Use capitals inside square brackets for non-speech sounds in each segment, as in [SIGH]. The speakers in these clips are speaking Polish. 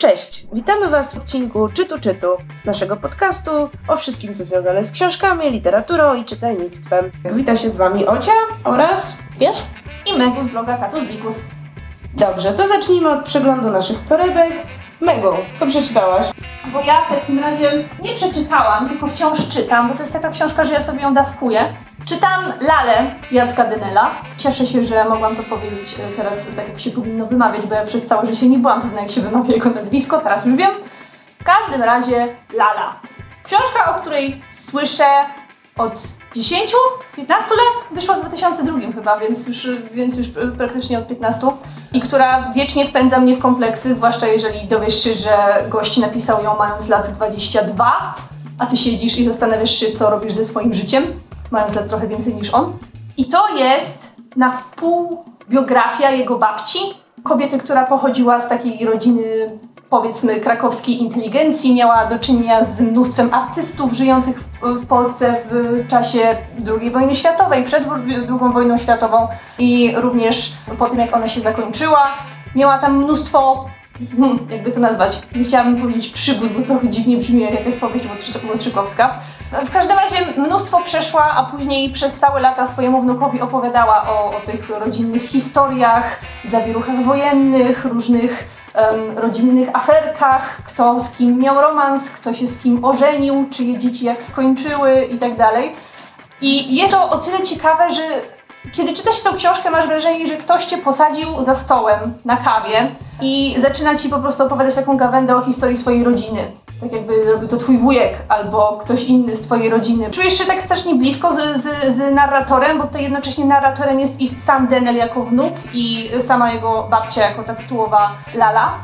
Cześć, witamy Was w odcinku Czytu Czytu, naszego podcastu o wszystkim, co związane z książkami, literaturą i czytelnictwem. Wita się z Wami Ocia oraz Wiesz? i Megu z bloga Katus Bikus. Dobrze, to zacznijmy od przeglądu naszych torebek. Megu, co przeczytałaś? Bo ja w takim razie nie przeczytałam, tylko wciąż czytam, bo to jest taka książka, że ja sobie ją dawkuję. Czytam Lalę Jacka Dynela. Cieszę się, że mogłam to powiedzieć e, teraz tak, jak się powinno wymawiać, bo ja przez całe życie nie byłam pewna, jak się wymawia jego nazwisko, teraz już wiem. W każdym razie Lala. Książka, o której słyszę od 10, 15 lat, wyszła w 2002 chyba, więc już, więc już praktycznie od 15 i która wiecznie wpędza mnie w kompleksy, zwłaszcza jeżeli dowiesz się, że gość napisał ją mając lat 22, a ty siedzisz i zastanawiasz się, co robisz ze swoim życiem, mając lat trochę więcej niż on. I to jest na wpół biografia jego babci, kobiety, która pochodziła z takiej rodziny powiedzmy krakowskiej inteligencji, miała do czynienia z mnóstwem artystów żyjących w, Polsce w czasie II wojny światowej, przed II wojną światową i również po tym jak ona się zakończyła. Miała tam mnóstwo, hmm, jakby to nazwać, nie chciałabym powiedzieć przygód, bo trochę dziwnie brzmi jak powieść Łotrzykowska. W każdym razie mnóstwo przeszła, a później przez całe lata swojemu wnukowi opowiadała o, o tych rodzinnych historiach, zawieruchach wojennych, różnych um, rodzinnych aferkach, kto z kim miał romans, kto się z kim ożenił, czyje dzieci jak skończyły i tak. I jest to o tyle ciekawe, że kiedy czyta się tą książkę, masz wrażenie, że ktoś cię posadził za stołem na kawie i zaczyna ci po prostu opowiadać taką gawędę o historii swojej rodziny. Tak jakby robił to twój wujek albo ktoś inny z twojej rodziny. Czujesz się tak strasznie blisko z, z, z narratorem, bo to jednocześnie narratorem jest i sam Denel jako wnuk i sama jego babcia jako ta tytułowa Lala.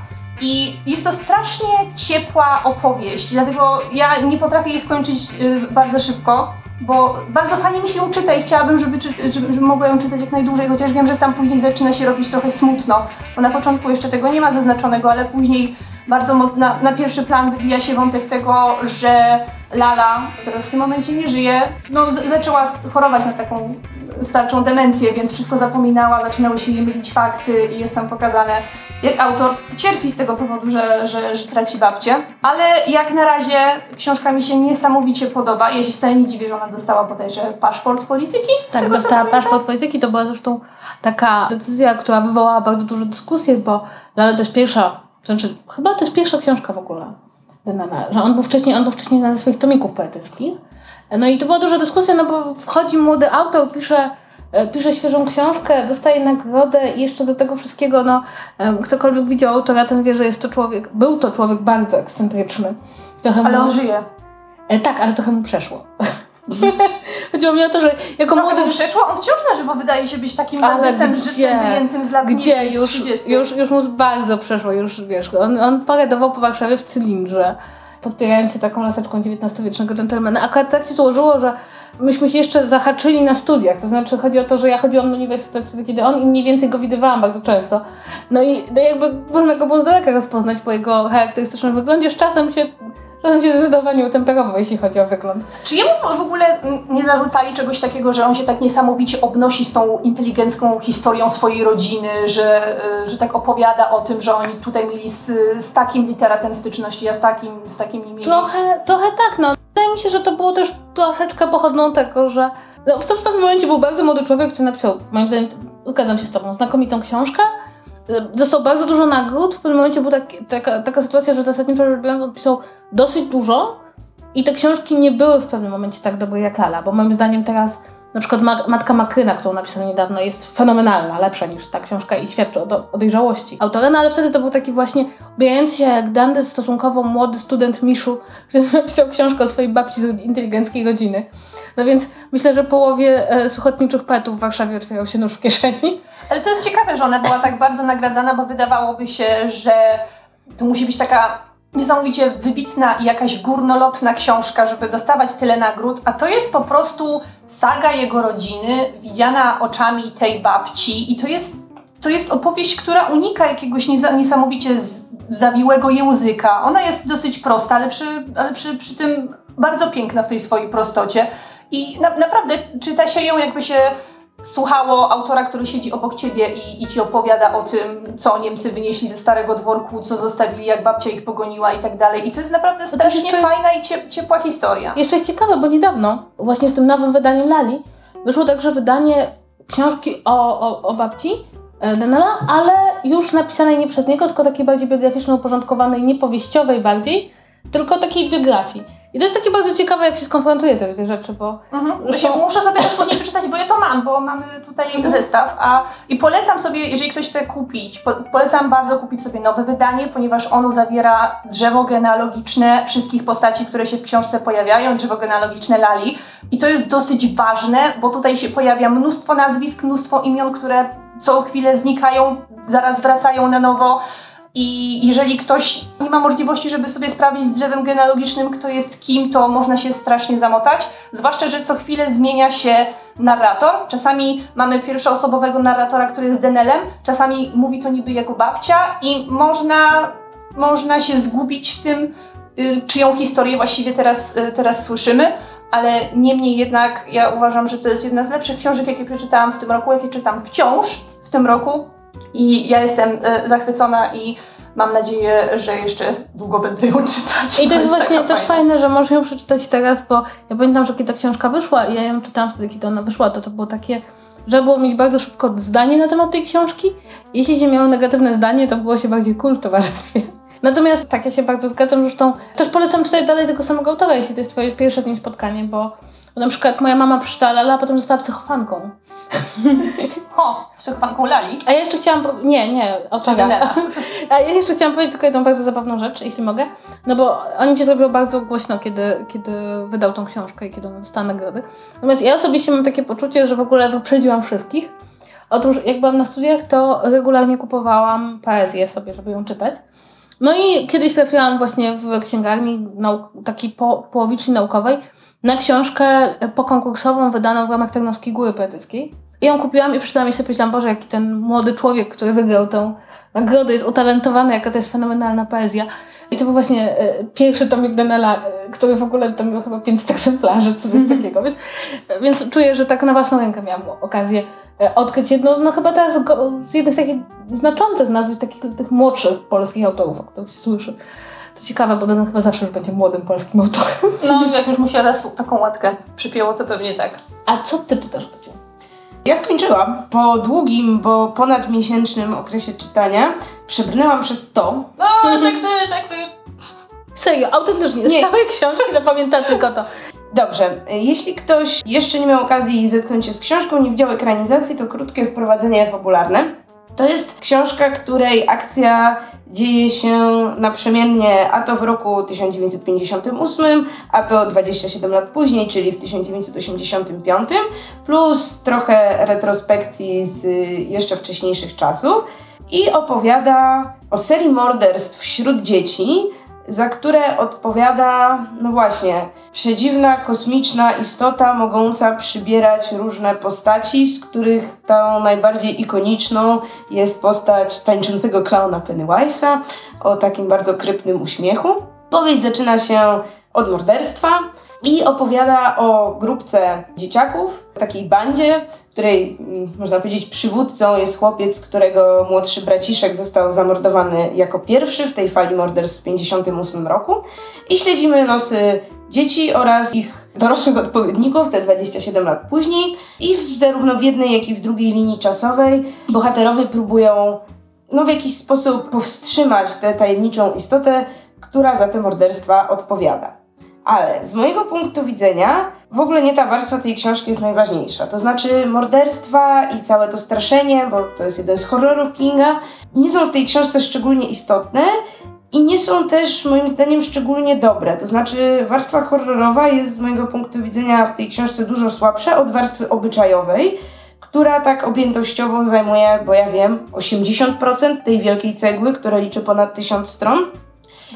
I jest to strasznie ciepła opowieść, dlatego ja nie potrafię jej skończyć y, bardzo szybko, bo bardzo fajnie mi się ją czyta i chciałabym, żeby, żeby, żeby mogła ją czytać jak najdłużej, chociaż wiem, że tam później zaczyna się robić trochę smutno, bo na początku jeszcze tego nie ma zaznaczonego, ale później bardzo na, na pierwszy plan wybija się wątek tego, że Lala, która już w tym momencie nie żyje, no, zaczęła chorować na taką starczą demencję, więc wszystko zapominała, zaczynały się jej mylić fakty i jest tam pokazane, jak autor cierpi z tego powodu, że, że, że traci babcię. Ale jak na razie książka mi się niesamowicie podoba. Ja się wcale nie dziwię, że ona dostała bodajże paszport polityki. Tak, dostała paszport polityki. To była zresztą taka decyzja, która wywołała bardzo dużo dyskusji, bo Lala to jest pierwsza, znaczy chyba to jest pierwsza książka w ogóle Denana, że on był wcześniej, on był wcześniej znany ze swoich tomików poetyckich. No i to była duża dyskusja, no bo wchodzi młody autor, pisze E, pisze świeżą książkę, dostaje nagrodę i jeszcze do tego wszystkiego, no, ktokolwiek widział autora, ten wie, że jest to człowiek, był to człowiek bardzo ekscentryczny. Trochę ale mu, on żyje. E, tak, ale trochę mu przeszło. [LAUGHS] [LAUGHS] Chodziło mi o to, że jako Trochę młody... przeszło? On wciąż na żywo wydaje się być takim bandysem życiem wyjętym z lat Gdzie? Już, już, już mu bardzo przeszło, już wiesz, on, on paradował po Warszawie w cylindrze podpierając się taką laseczką XIX-wiecznego dżentelmena. Akurat tak się złożyło, że myśmy się jeszcze zahaczyli na studiach. To znaczy chodzi o to, że ja chodziłam na uniwersytet wtedy, kiedy on i mniej więcej go widywałam bardzo często. No i no jakby można go było z daleka rozpoznać po jego charakterystycznym wyglądzie. Z czasem się Czasem się zdecydowanie utemperował, jeśli chodzi o wygląd. Czy jemu w ogóle nie zarzucali czegoś takiego, że on się tak niesamowicie obnosi z tą inteligencką historią swojej rodziny, że, y, że tak opowiada o tym, że oni tutaj mieli z, z takim literatem styczności, a z takim, z takim nie mieli? Trochę, trochę tak, no. Wydaje mi się, że to było też troszeczkę pochodną tego, że no, w pewnym momencie był bardzo młody człowiek, który napisał, moim zdaniem, zgadzam się z tobą, znakomitą książkę, dostał bardzo dużo nagród. W pewnym momencie była tak, taka, taka sytuacja, że zasadniczo rzecz biorąc odpisał dosyć dużo i te książki nie były w pewnym momencie tak dobre jak Lala, bo moim zdaniem teraz na przykład Matka Makryna, którą napisał niedawno, jest fenomenalna, lepsza niż ta książka i świadczy o, o dojrzałości autora, no ale wtedy to był taki właśnie ubijający się jak Dandy stosunkowo młody student Miszu, który [LAUGHS] napisał książkę o swojej babci z inteligenckiej rodziny. No więc myślę, że połowie e, suchotniczych poetów w Warszawie otwierał się nóż w kieszeni. Ale to jest ciekawe, że ona była tak bardzo nagradzana, bo wydawałoby się, że to musi być taka niesamowicie wybitna i jakaś górnolotna książka, żeby dostawać tyle nagród, a to jest po prostu saga jego rodziny, widziana oczami tej babci i to jest, to jest opowieść, która unika jakiegoś niesamowicie zawiłego języka. Ona jest dosyć prosta, ale przy, ale przy, przy tym bardzo piękna w tej swojej prostocie i na, naprawdę czyta się ją jakby się słuchało autora, który siedzi obok ciebie i, i ci opowiada o tym, co Niemcy wynieśli ze starego dworku, co zostawili, jak babcia ich pogoniła i tak dalej. I to jest naprawdę strasznie jeszcze- fajna i cie, ciepła historia. Jeszcze jest ciekawe, bo niedawno, właśnie z tym nowym wydaniem Lali, wyszło także wydanie książki o, o, o babci e, Denela, ale już napisanej nie przez niego, tylko takiej bardziej biograficzno uporządkowanej, nie powieściowej bardziej, tylko takiej biografii. I to jest takie bardzo ciekawe, jak się skonfrontuje te dwie rzeczy, bo Mhm. Zresztą- Muszę, muszę sobie też później przeczytać, bo ja to mam, bo mamy tutaj zestaw. A, I polecam sobie, jeżeli ktoś chce kupić, po, polecam bardzo kupić sobie nowe wydanie, ponieważ ono zawiera drzewo genealogiczne wszystkich postaci, które się w książce pojawiają, drzewo genealogiczne Lali. I to jest dosyć ważne, bo tutaj się pojawia mnóstwo nazwisk, mnóstwo imion, które co chwilę znikają, zaraz wracają na nowo. I jeżeli ktoś nie ma możliwości, żeby sobie sprawdzić z drzewem genealogicznym, kto jest kim, to można się strasznie zamotać. Zwłaszcza, że co chwilę zmienia się narrator. Czasami mamy pierwszoosobowego narratora, który jest Denelem, czasami mówi to niby jako babcia i można, można się zgubić w tym, y, czyją historię właściwie teraz, y, teraz słyszymy. Ale niemniej jednak ja uważam, że to jest jedna z lepszych książek, jakie przeczytałam w tym roku, jakie czytam wciąż w tym roku. I ja jestem y, zachwycona i mam nadzieję, że jeszcze długo będę ją czytać. I to jest właśnie też fajna. fajne, że możesz ją przeczytać teraz, bo ja pamiętam, że kiedy ta książka wyszła i ja ją czytałam wtedy, kiedy ona wyszła, to to było takie, że było mieć bardzo szybko zdanie na temat tej książki. Jeśli się miało negatywne zdanie, to było się bardziej cool w towarzystwie. Natomiast tak, ja się bardzo zgadzam, zresztą też polecam czytać dalej tego samego autora, jeśli to jest twoje pierwsze z nim spotkanie, bo bo na przykład moja mama przeczytała Lala, a potem została psychofanką. [LAUGHS] O, psychofanką Lali. A ja jeszcze chciałam. Nie, nie. Denela. [LAUGHS] A ja jeszcze chciałam powiedzieć tylko jedną bardzo zabawną rzecz, jeśli mogę. No bo o nim się zrobiło bardzo głośno, kiedy, kiedy wydał tą książkę i kiedy on dostał nagrody. Natomiast ja osobiście mam takie poczucie, że w ogóle wyprzedziłam wszystkich. Otóż jak byłam na studiach, to regularnie kupowałam poezję sobie, żeby ją czytać. No i kiedyś trafiłam właśnie w księgarni nauk- takiej po, połowicznej naukowej na książkę pokonkursową wydaną w ramach Tarnowskiej Góry Poetyckiej. I ją kupiłam i przeczytałam i sobie powiedziałam, Boże, jaki ten młody człowiek, który wygrał tą nagrodę, jest utalentowany, jaka to jest fenomenalna poezja. I to był właśnie e, pierwszy tomik Denela, e, który w ogóle tam miał chyba 500 egzemplarzy czy coś takiego, więc, więc czuję, że tak na własną rękę miałam okazję e, odkryć jedno, no chyba teraz z jednych z takich znaczących nazwisk, takich tych młodszych polskich autorów, o których się słyszy. To ciekawe, bo Denen chyba zawsze już będzie młodym polskim autorem. No, jak już mu się raz taką łatkę przypięło, to pewnie tak. A co ty czytasz? Ja skończyłam. Po długim, bo ponadmiesięcznym okresie czytania przebrnęłam przez to. No, seksy, seksy. Serio, autentycznie, z Nie. całej książki zapamiętam tylko to. Dobrze, jeśli ktoś jeszcze nie miał okazji zetknąć się z książką, nie widział ekranizacji, to krótkie wprowadzenie fabularne. To jest książka, której akcja dzieje się naprzemiennie, a to w roku 1958, a to 27 lat później, czyli w 1985, plus trochę retrospekcji z y, jeszcze wcześniejszych czasów. I opowiada o serii morderstw wśród dzieci, za które odpowiada, no właśnie, przedziwna, kosmiczna istota mogąca przybierać różne postaci, z których tą najbardziej ikoniczną jest postać tańczącego klauna Pennywise'a o takim bardzo krypnym uśmiechu. Powieść zaczyna się od morderstwa i opowiada o grupce dzieciaków, takiej bandzie, której mm, można powiedzieć przywódcą jest chłopiec, którego młodszy braciszek został zamordowany jako pierwszy w tej fali morderstw w 1958 roku. I śledzimy losy dzieci oraz ich dorosłych odpowiedników, te 27 lat później. I w, zarówno w jednej, jak i w drugiej linii czasowej bohaterowie próbują no, w jakiś sposób powstrzymać tę tajemniczą istotę, która za te morderstwa odpowiada. Ale z mojego punktu widzenia w ogóle nie ta warstwa tej książki jest najważniejsza. To znaczy morderstwa i całe to straszenie, bo to jest jeden z horrorów Kinga, nie są w tej książce szczególnie istotne i nie są też moim zdaniem szczególnie dobre. To znaczy warstwa horrorowa jest z mojego punktu widzenia w tej książce dużo słabsza od warstwy obyczajowej, która tak objętościowo zajmuje, bo ja wiem, 80% tej wielkiej cegły, która liczy ponad 1000 stron.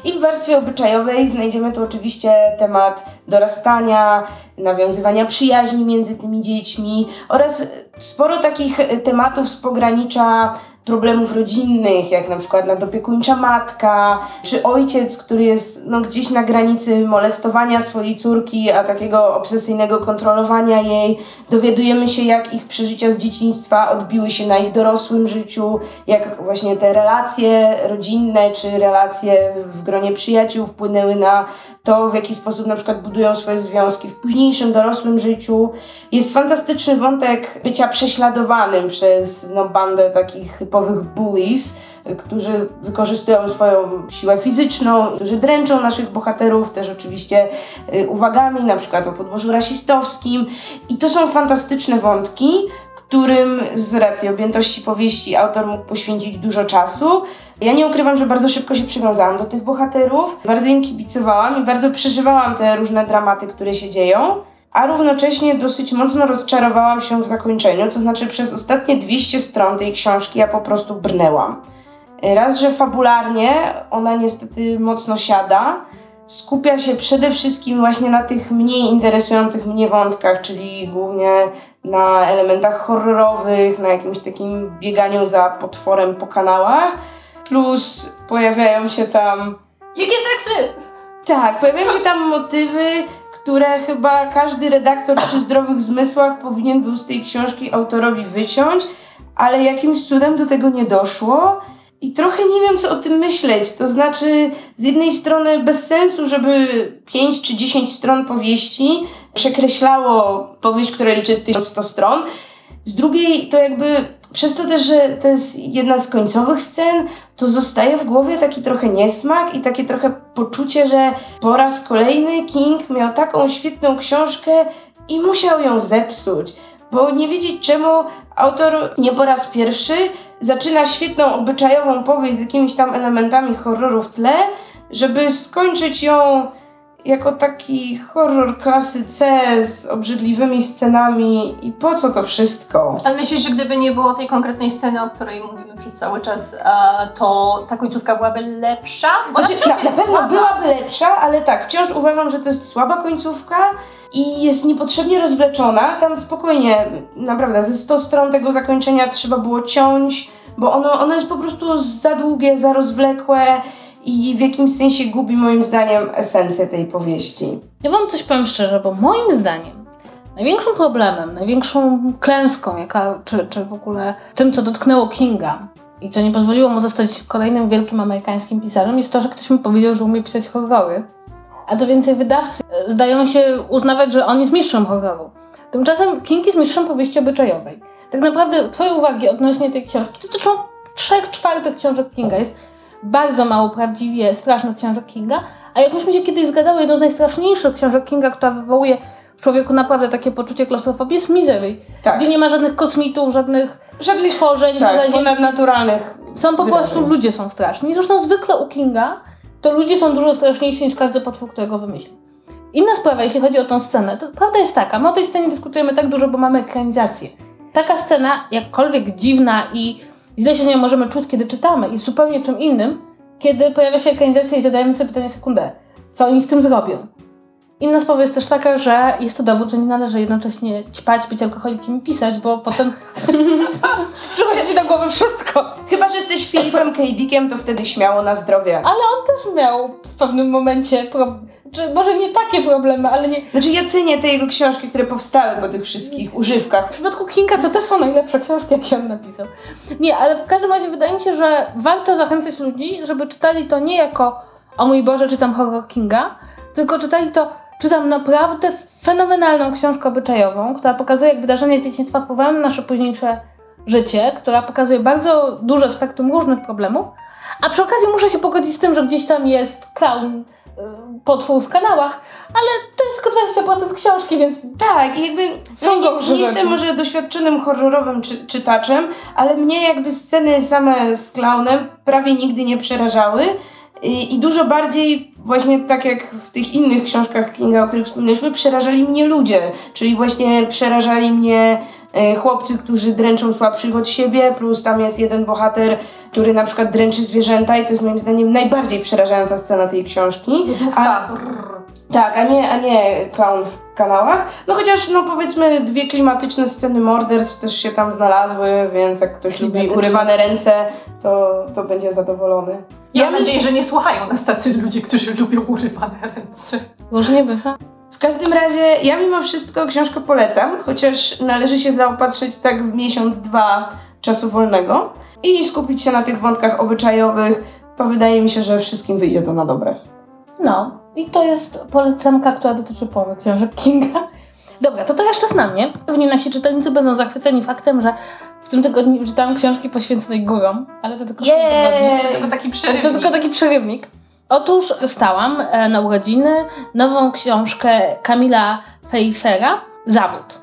I w warstwie obyczajowej znajdziemy tu oczywiście temat dorastania, nawiązywania przyjaźni między tymi dziećmi oraz sporo takich tematów z pogranicza problemów rodzinnych, jak na przykład nadopiekuńcza matka, czy ojciec, który jest no, gdzieś na granicy molestowania swojej córki, a takiego obsesyjnego kontrolowania jej. Dowiadujemy się, jak ich przeżycia z dzieciństwa odbiły się na ich dorosłym życiu, jak właśnie te relacje rodzinne, czy relacje w gronie przyjaciół wpłynęły na to, w jaki sposób na przykład budują swoje związki w późniejszym dorosłym życiu. Jest fantastyczny wątek bycia prześladowanym przez no, bandę takich typowych bullies, którzy wykorzystują swoją siłę fizyczną, którzy dręczą naszych bohaterów też oczywiście y, uwagami, na przykład o podłożu rasistowskim. I to są fantastyczne wątki, którym z racji objętości powieści autor mógł poświęcić dużo czasu. Ja nie ukrywam, że bardzo szybko się przywiązałam do tych bohaterów, bardzo im kibicowałam i bardzo przeżywałam te różne dramaty, które się dzieją, a równocześnie dosyć mocno rozczarowałam się w zakończeniu, to znaczy przez ostatnie 200 stron tej książki ja po prostu brnęłam. Raz, że fabularnie ona niestety mocno siada, skupia się przede wszystkim właśnie na tych mniej interesujących mnie wątkach, czyli głównie na elementach horrorowych, na jakimś takim bieganiu za potworem po kanałach Plus pojawiają się tam. Jakie seksy! Tak, pojawiają się tam motywy, które chyba każdy redaktor przy zdrowych zmysłach powinien był z tej książki autorowi wyciąć, ale jakimś cudem do tego nie doszło. I trochę nie wiem, co o tym myśleć. To znaczy, z jednej strony bez sensu, żeby 5 czy 10 stron powieści przekreślało powieść, która liczy 1100 stron. Z drugiej, to jakby przez to też, że to jest jedna z końcowych scen, to zostaje w głowie taki trochę niesmak i takie trochę poczucie, że po raz kolejny King miał taką świetną książkę i musiał ją zepsuć. Bo nie wiedzieć czemu autor nie po raz pierwszy zaczyna świetną obyczajową powieść z jakimiś tam elementami horroru w tle, żeby skończyć ją jako taki horror klasy C z obrzydliwymi scenami i po co to wszystko? Ale myślisz, że gdyby nie było tej konkretnej sceny, o której mówimy przez cały czas, to ta końcówka byłaby lepsza? Bo znaczy, na, na pewno słaba. byłaby lepsza, ale tak, wciąż uważam, że to jest słaba końcówka i jest niepotrzebnie rozwleczona. Tam spokojnie, naprawdę, ze 100 stron tego zakończenia trzeba było ciąć, bo ono, ono jest po prostu za długie, za rozwlekłe i w jakimś sensie gubi moim zdaniem esencję tej powieści. Ja wam coś powiem szczerze, bo moim zdaniem największym problemem, największą klęską, jaka, czy, czy w ogóle tym, co dotknęło Kinga i co nie pozwoliło mu zostać kolejnym wielkim amerykańskim pisarzem, jest to, że ktoś mu powiedział, że umie pisać horrory. A co więcej, wydawcy zdają się uznawać, że on jest mistrzem horroru. Tymczasem King jest mistrzem powieści obyczajowej. Tak naprawdę Twoje uwagi odnośnie tej książki dotyczą trzech czwartych książek Kinga. Jest bardzo mało prawdziwie strasznych książek Kinga, a jak myśmy się kiedyś zgadały, jedną z najstraszniejszych książek Kinga, która wywołuje w człowieku naprawdę takie poczucie klaustrofobii jest Misery, tak. gdzie nie ma żadnych kosmitów, żadnych, żadnych tworzeń tak, ponadnaturalnych. Są po wydarzeń. prostu, ludzie są straszni. Zresztą zwykle u Kinga to ludzie są dużo straszniejsi niż każdy potwór, którego wymyśli. Inna sprawa, jeśli chodzi o tą scenę, to prawda jest taka, my o tej scenie dyskutujemy tak dużo, bo mamy ekranizację. Taka scena, jakkolwiek dziwna i źle się z nią możemy czuć, kiedy czytamy, jest zupełnie czym innym, kiedy pojawia się ekranizacja i zadajemy sobie pytanie sekundę, co oni z tym zrobią. Inna sprawa jest też taka, że jest to dowód, że nie należy jednocześnie ćpać, być alkoholikiem i pisać, bo potem [LAUGHS] przychodzi ci do głowy wszystko. Chyba, że jesteś Filipem K. Dickiem, to wtedy śmiało na zdrowie. Ale on też miał w pewnym momencie, pro... czy może nie takie problemy, ale nie... Znaczy ja cenię te jego książki, które powstały po tych wszystkich używkach. W przypadku Kinga to też są najlepsze książki, jakie on napisał. Nie, ale w każdym razie wydaje mi się, że warto zachęcać ludzi, żeby czytali to nie jako o mój Boże, czytam horror Kinga, tylko czytali to Czytam naprawdę fenomenalną książkę obyczajową, która pokazuje, jak wydarzenia z dzieciństwa wpływają na nasze późniejsze życie, która pokazuje bardzo duże spektrum różnych problemów, a przy okazji muszę się pogodzić z tym, że gdzieś tam jest clown, y, potwór w kanałach, ale to jest tylko 20% książki, więc tak, i jakby są no, nie, nie jestem może doświadczonym horrorowym czy, czytaczem, ale mnie jakby sceny same z clownem prawie nigdy nie przerażały. I, I, dużo bardziej, właśnie tak jak w tych innych książkach Kinga, o których wspomnieliśmy, przerażali mnie ludzie. Czyli właśnie przerażali mnie e, chłopcy, którzy dręczą słabszych od siebie, plus tam jest jeden bohater, który na przykład dręczy zwierzęta i to jest moim zdaniem najbardziej przerażająca scena tej książki. A, Tak, a nie, a nie clown w kanałach. No chociaż, no powiedzmy, dwie klimatyczne sceny morderstw też się tam znalazły, więc jak ktoś lubi urywane ręce, to, to będzie zadowolony. Mam nadzieję, że nie słuchają nas tacy ludzie, którzy lubią urywane ręce. Różnie bywa. W każdym razie ja mimo wszystko książkę polecam, chociaż należy się zaopatrzyć tak w miesiąc, dwa czasu wolnego i skupić się na tych wątkach obyczajowych, to wydaje mi się, że wszystkim wyjdzie to na dobre. No, i to jest polecanka, która dotyczy połowy książek Kinga. Dobra, to teraz czas na mnie. Pewnie nasi czytelnicy będą zachwyceni faktem, że w tym tygodniu czytałam książki poświęconej górom, ale to tylko tygodniu. To tylko taki przerywnik. To tylko taki przerywnik. Otóż dostałam e, na urodziny nową książkę Kamila Feifera, Zawód.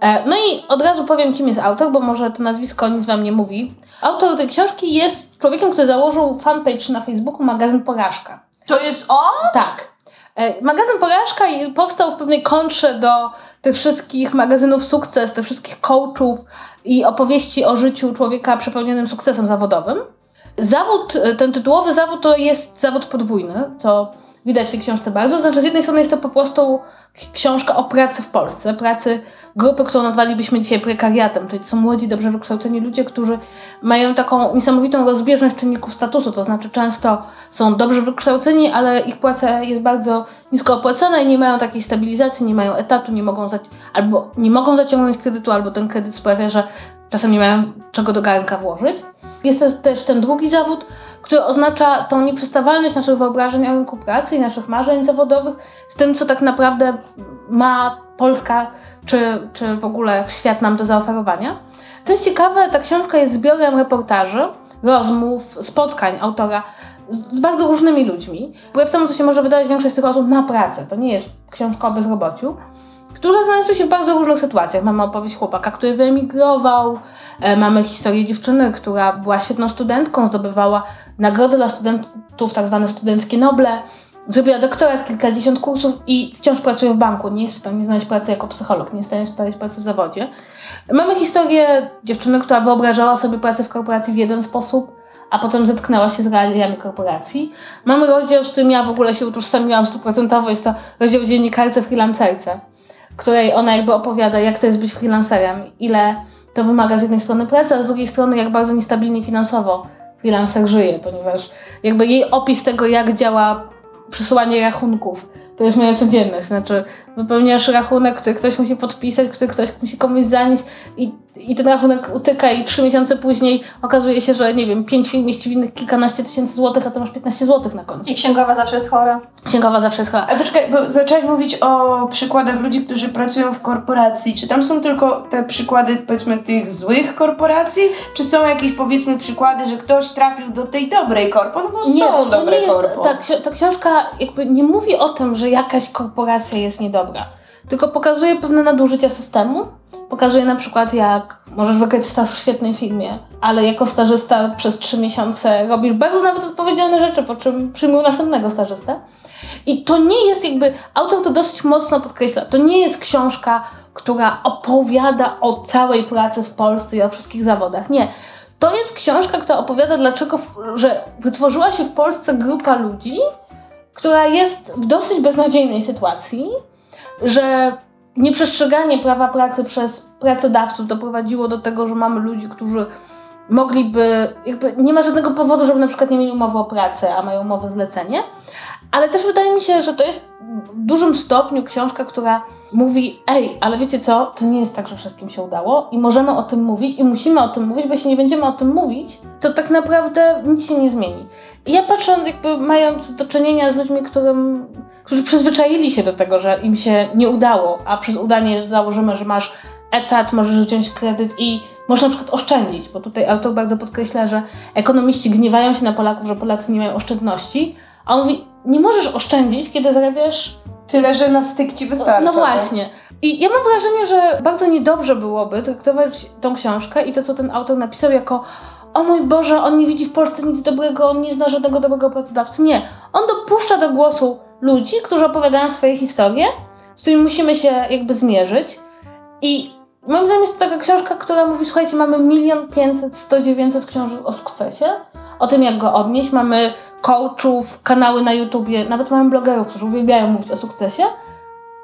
E, No i od razu powiem, kim jest autor, bo może to nazwisko nic wam nie mówi. Autor tej książki jest człowiekiem, który założył fanpage na Facebooku magazyn Porażka. To jest on? Tak. E, Magazyn Porażka powstał w pewnej kontrze do tych wszystkich magazynów sukces, tych wszystkich coachów i opowieści o życiu człowieka przepełnionym sukcesem zawodowym. Zawód, e, ten tytułowy zawód to jest zawód podwójny, to widać w tej książce bardzo. Znaczy, z jednej strony jest to po prostu książka o pracy w Polsce, pracy grupy, którą nazwalibyśmy dzisiaj prekariatem. To są młodzi, dobrze wykształceni ludzie, którzy mają taką niesamowitą rozbieżność czynników statusu, to znaczy często są dobrze wykształceni, ale ich praca jest bardzo nisko opłacana i nie mają takiej stabilizacji, nie mają etatu, nie mogą albo nie mogą zaciągnąć kredytu, albo ten kredyt sprawia, że czasem nie mają czego do garnka włożyć. Jest też ten drugi zawód, który oznacza tą nieprzystawalność naszych wyobrażeń o rynku pracy i naszych marzeń zawodowych z tym, co tak naprawdę ma Polska czy, czy w ogóle świat nam do zaoferowania. Co jest ciekawe, ta książka jest zbiorem reportaży, rozmów, spotkań autora z, z bardzo różnymi ludźmi. Wbrew temu, co się może wydawać, większość tych osób ma pracę. To nie jest książka o bezrobociu, które znalazły się w bardzo różnych sytuacjach. Mamy opowieść chłopaka, który wyemigrował, e, mamy historię dziewczyny, która była świetną studentką, zdobywała nagrody dla studentów, tak zwane studenckie Noble, zrobiła doktorat, kilkadziesiąt kursów i wciąż pracuje w banku. Nie jest w stanie znaleźć pracy jako psycholog, nie jest w stanie znaleźć pracy w zawodzie. Mamy historię dziewczyny, która wyobrażała sobie pracę w korporacji w jeden sposób, a potem zetknęła się z realiami korporacji. Mamy rozdział, z którym ja w ogóle się utożsamiłam stuprocentowo, jest to rozdział dziennikarce freelancerce, której ona jakby opowiada, jak to jest być freelancerem, ile to wymaga z jednej strony pracy, a z drugiej strony jak bardzo niestabilnie finansowo freelancer żyje, ponieważ jakby jej opis tego, jak działa przesyłanie rachunków, to jest moja codzienność. Znaczy, wypełniasz rachunek, który ktoś musi podpisać, który ktoś musi komuś zanieść i, i ten rachunek utyka i trzy miesiące później okazuje się, że nie wiem, pięć firm jest ci winnych kilkanaście tysięcy złotych, a ty masz 15 złotych na koncie. I księgowa zawsze jest chora. Księgowa zawsze jest chora. A to czekaj, bo zaczęłaś mówić o przykładach ludzi, którzy pracują w korporacji. Czy tam są tylko te przykłady, powiedzmy, tych złych korporacji? Czy są jakieś, powiedzmy, przykłady, że ktoś trafił do tej dobrej korpo? No bo Nie, są bo to dobre nie jest, korpo. ta, ta książka jakby nie mówi o tym, że jakaś korporacja jest niedobra, tylko pokazuje pewne nadużycia systemu. Pokazuje na przykład, jak możesz wygrać staż w świetnej firmie, ale jako stażysta przez trzy miesiące robisz bardzo nawet odpowiedzialne rzeczy, po czym przyjmują następnego stażystę. I to nie jest jakby, autor to dosyć mocno podkreśla, to nie jest książka, która opowiada o całej pracy w Polsce i o wszystkich zawodach. Nie. To jest książka, która opowiada, dlaczego, że wytworzyła się w Polsce grupa ludzi, która jest w dosyć beznadziejnej sytuacji, że nieprzestrzeganie prawa pracy przez pracodawców doprowadziło do tego, że mamy ludzi, którzy mogliby, nie ma żadnego powodu, żeby na przykład nie mieli umowy o pracę, a mają umowę zlecenie. Ale też wydaje mi się, że to jest w dużym stopniu książka, która mówi, ej, ale wiecie co, to nie jest tak, że wszystkim się udało i możemy o tym mówić i musimy o tym mówić, bo jeśli nie będziemy o tym mówić, to tak naprawdę nic się nie zmieni. I ja patrząc, jakby mając do czynienia z ludźmi, którym, którzy przyzwyczaili się do tego, że im się nie udało, a przez udanie założymy, że masz etat, możesz wziąć kredyt i można na przykład oszczędzić, bo tutaj autor bardzo podkreśla, że ekonomiści gniewają się na Polaków, że Polacy nie mają oszczędności, a on mówi, nie możesz oszczędzić, kiedy zarabiasz Tyle, że na styk ci wystarcza. no właśnie. I ja mam wrażenie, że bardzo niedobrze byłoby traktować tą książkę i to, co ten autor napisał, jako o mój Boże, on nie widzi w Polsce nic dobrego, on nie zna żadnego dobrego pracodawcy. Nie. On dopuszcza do głosu ludzi, którzy opowiadają swoje historie, z którymi musimy się jakby zmierzyć. I moim zdaniem jest to taka książka, która mówi, słuchajcie, mamy milion pięćset, sto dziewięćset książek o sukcesie, o tym, jak go odnieść. Mamy coachów, kanały na YouTubie, nawet mamy blogerów, którzy uwielbiają mówić o sukcesie.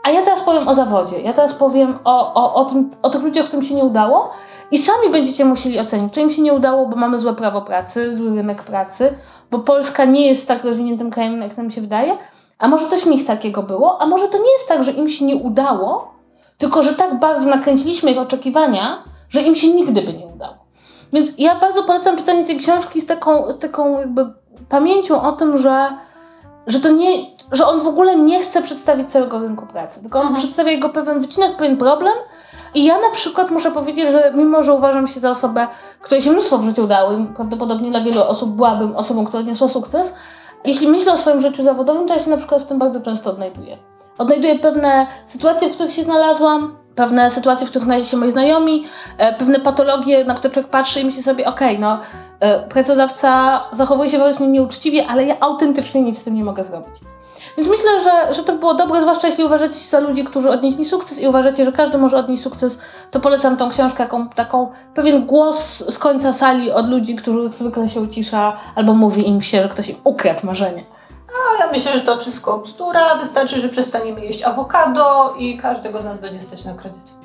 A ja teraz powiem o zawodzie. Ja teraz powiem o, o, o, tym, o tych ludziach, którym się nie udało. I sami będziecie musieli ocenić, czy im się nie udało, bo mamy złe prawo pracy, zły rynek pracy, bo Polska nie jest tak rozwiniętym krajem, jak nam się wydaje. A może coś w nich takiego było? A może to nie jest tak, że im się nie udało, tylko że tak bardzo nakręciliśmy ich oczekiwania, że im się nigdy by nie udało. Więc ja bardzo polecam czytanie tej książki z taką, taką jakby pamięcią o tym, że, że to nie, że on w ogóle nie chce przedstawić całego rynku pracy, tylko on mhm. przedstawia jego pewien wycinek, pewien problem. I ja na przykład muszę powiedzieć, że mimo, że uważam się za osobę, której się mnóstwo w życiu udało i prawdopodobnie dla wielu osób byłabym osobą, która odniosła sukces, jeśli myślę o swoim życiu zawodowym, to ja się na przykład w tym bardzo często odnajduję. Odnajduję pewne sytuacje, w których się znalazłam, pewne sytuacje, w których znaleźli się moi znajomi, e, pewne patologie, na które człowiek patrzy i myśli sobie, okej, okay, no, e, pracodawca zachowuje się wobec mnie nieuczciwie, ale ja autentycznie nic z tym nie mogę zrobić. Więc myślę, że, że to było dobre, zwłaszcza jeśli uważacie się za ludzi, którzy odnieśli sukces i uważacie, że każdy może odnieść sukces, to polecam tą książkę, jaką, taką pewien głos z końca sali od ludzi, którzy zwykle się ucisza albo mówi im się, że ktoś im ukradł marzenie. A ja myślę, że to wszystko bzdura. Wystarczy, że przestaniemy jeść awokado i każdego z nas będzie stać na kredyt.